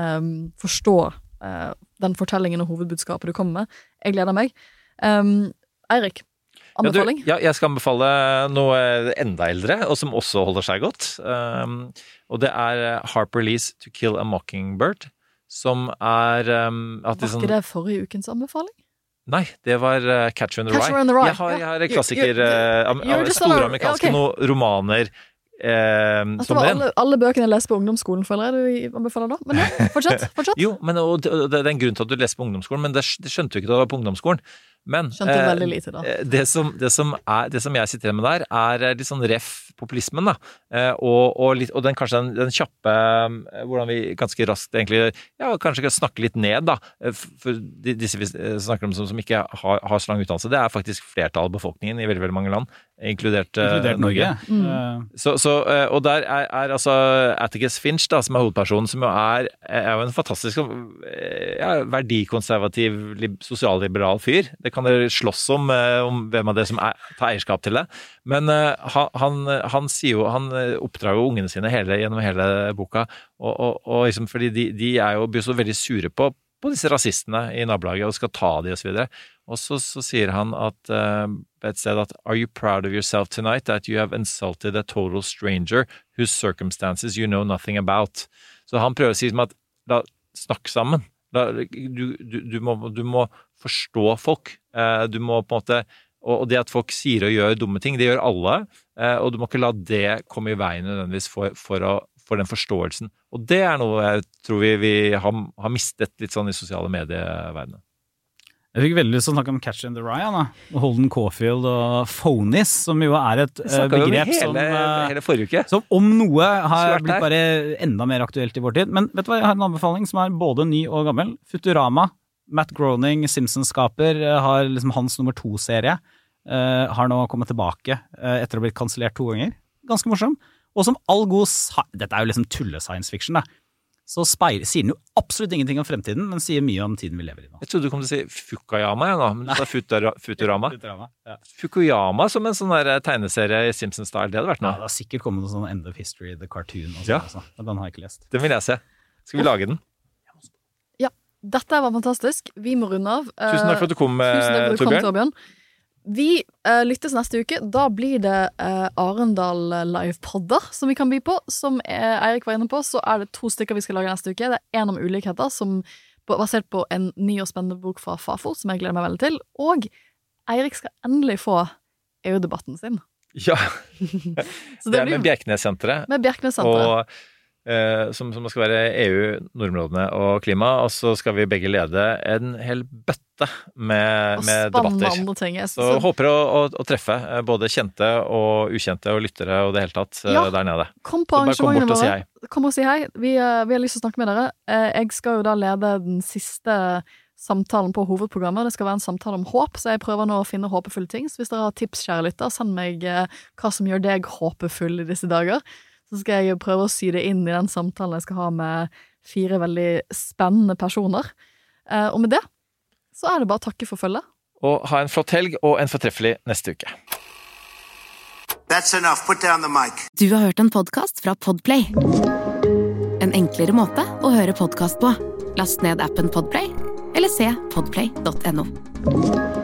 ehm, forstå den fortellingen og hovedbudskapet du kommer med. Jeg gleder meg. Um, Eirik, anbefaling? Ja, du, ja, jeg skal anbefale noe enda eldre, og som også holder seg godt. Um, og det er eh, Harper Lees To Kill a Mockingbird, som er um, Var sånn- ikke det forrige ukens anbefaling? Nei, det var uh, Catcher in the Catcher Rye. in the Rye, Jeg har, jeg har You- klassiker, you- eh, you're am- store amerikanske yeah, okay. no, romaner eh, Altså, alle, alle bøkene jeg leste på ungdomsskolen, føler jeg du anbefaler nå. Men ja, fortsett. fortsett. Jo, men og og det er en grunn til at du leser på ungdomsskolen, men det, skjønte du ikke da du var på ungdomsskolen. Men Skjønte eh, veldig lite da. eh, Det som, det, som er, det som jeg sitter med der, er eh, litt sånn ref populismen, da. Eh, og, og, litt, og den kanskje den, den kjappe Hvordan vi ganske raskt egentlig Ja, kanskje kan snakke litt ned, da. For disse vi snakker om som, som ikke har, har så lang utdannelse, det er faktisk flertallet av befolkningen i veldig, veldig mange land, inkludert, eh, Inkludert Norge. Mm. Eh, så, så, eh, og der er, er altså Atticus Finch, da, som er hovedpersonen, som jo er, er jo en fantastisk ja, verdikonservativ, lib- sosialliberal fyr. Det kan dere slåss om, om hvem av dere som er, tar eierskap til det. Men han, han, han sier jo Han oppdrar jo ungene sine hele, gjennom hele boka, og, og, og liksom, fordi de, de er jo blir så veldig sure på, på disse rasistene i nabolaget og skal ta de og så videre. Og så, sier han at eh, et sted at Are you proud of yourself tonight that you have insulted a total stranger whose circumstances you know nothing about? Så han prøver å si som at la, snakk sammen. La, du, du, du, må, du må forstå folk. Eh, du må på en måte og det at folk sier og gjør dumme ting, det gjør alle. eh, Og du må ikke la det komme i veien nødvendigvis for, for, å, for den forståelsen. Og det er noe jeg tror vi, vi har, har mistet litt sånn i sosiale medieverdenen. Jeg fikk veldig lyst til å snakke om Catch in the Rye. Da. Holden Caulfield og Phonies, som jo er et eh, begrep hele, som eh, hele forrige uke. Som om noe har blitt bare enda mer aktuelt i vår tid. Men vet du hva, jeg har en anbefaling som er både ny og gammel. Futurama. Matt Groening, Simpsons-skaper, eh, har liksom hans nummer to-serie. har nå kommet tilbake etter å ha blitt kansellert to ganger. Ganske morsom. Og som all god Dette er jo liksom tulle-science fiction, da. Så speil, sier den jo absolutt ingenting om fremtiden, men sier mye om tiden vi lever i nå. Jeg trodde du kom til å si Fukayama, jeg nå, men du sa Futura, Futurama. Futurama, ja. Fukuyama som en sånn der tegneserie i Simpsons-style, det hadde vært Ja, det har sikkert kommet noe sånn End of History, The Cartoon og sånn Ja. også, men den har jeg ikke lest. Den vil jeg se. Skal vi lage den? Ja, dette var fantastisk. Vi må runde av. Tusen takk for at du kom, Tusen takk for at du kom, Torbjørn. Vi eh, lyttes neste uke. Da blir det uh, Arendal livepodder som vi kan by på. Som eh, Eirik var inne på, så er det to stykker vi skal lage neste uke. Det er en om ulikheter, som basert på en ny og spennende bok fra Fafo, som jeg gleder meg veldig til. Og Eirik skal endelig få EU-debatten sin. Ja. Så Det det er med Bjerknessenteret. med Bjerknessenteret. Og eh, som, som skal være EU, nordområdene og klima. Og så skal vi begge lede en hel bøtte med, med debatter. ting. Så synes- håper å, å, å treffe eh, både kjente og ukjente og lyttere og det hele tatt eh, Ja. der nede. Kom på Så arrangementene våre. si. Kom og si hei. Vi, eh, vi har lyst til å snakke med dere. Eh, Jeg skal jo da lede den siste samtalen på hovedprogrammet. Det skal være en samtale om håp, så jeg prøver nå å finne håpefulle ting. Så hvis dere har tips, kjære lytter, send meg eh, hva som gjør deg håpefull i disse dager. Så skal jeg prøve å sy det inn i den samtalen jeg skal ha med fire veldig spennende personer. Eh, Og med det så er det bare å takke for følget. Og ha en flott helg og en fortreffelig neste uke. That's enough. Put down the mic. Du har hørt en podkast fra Podplay. En enklere måte å høre podkast på. Last ned appen Podplay, eller se podplay.no.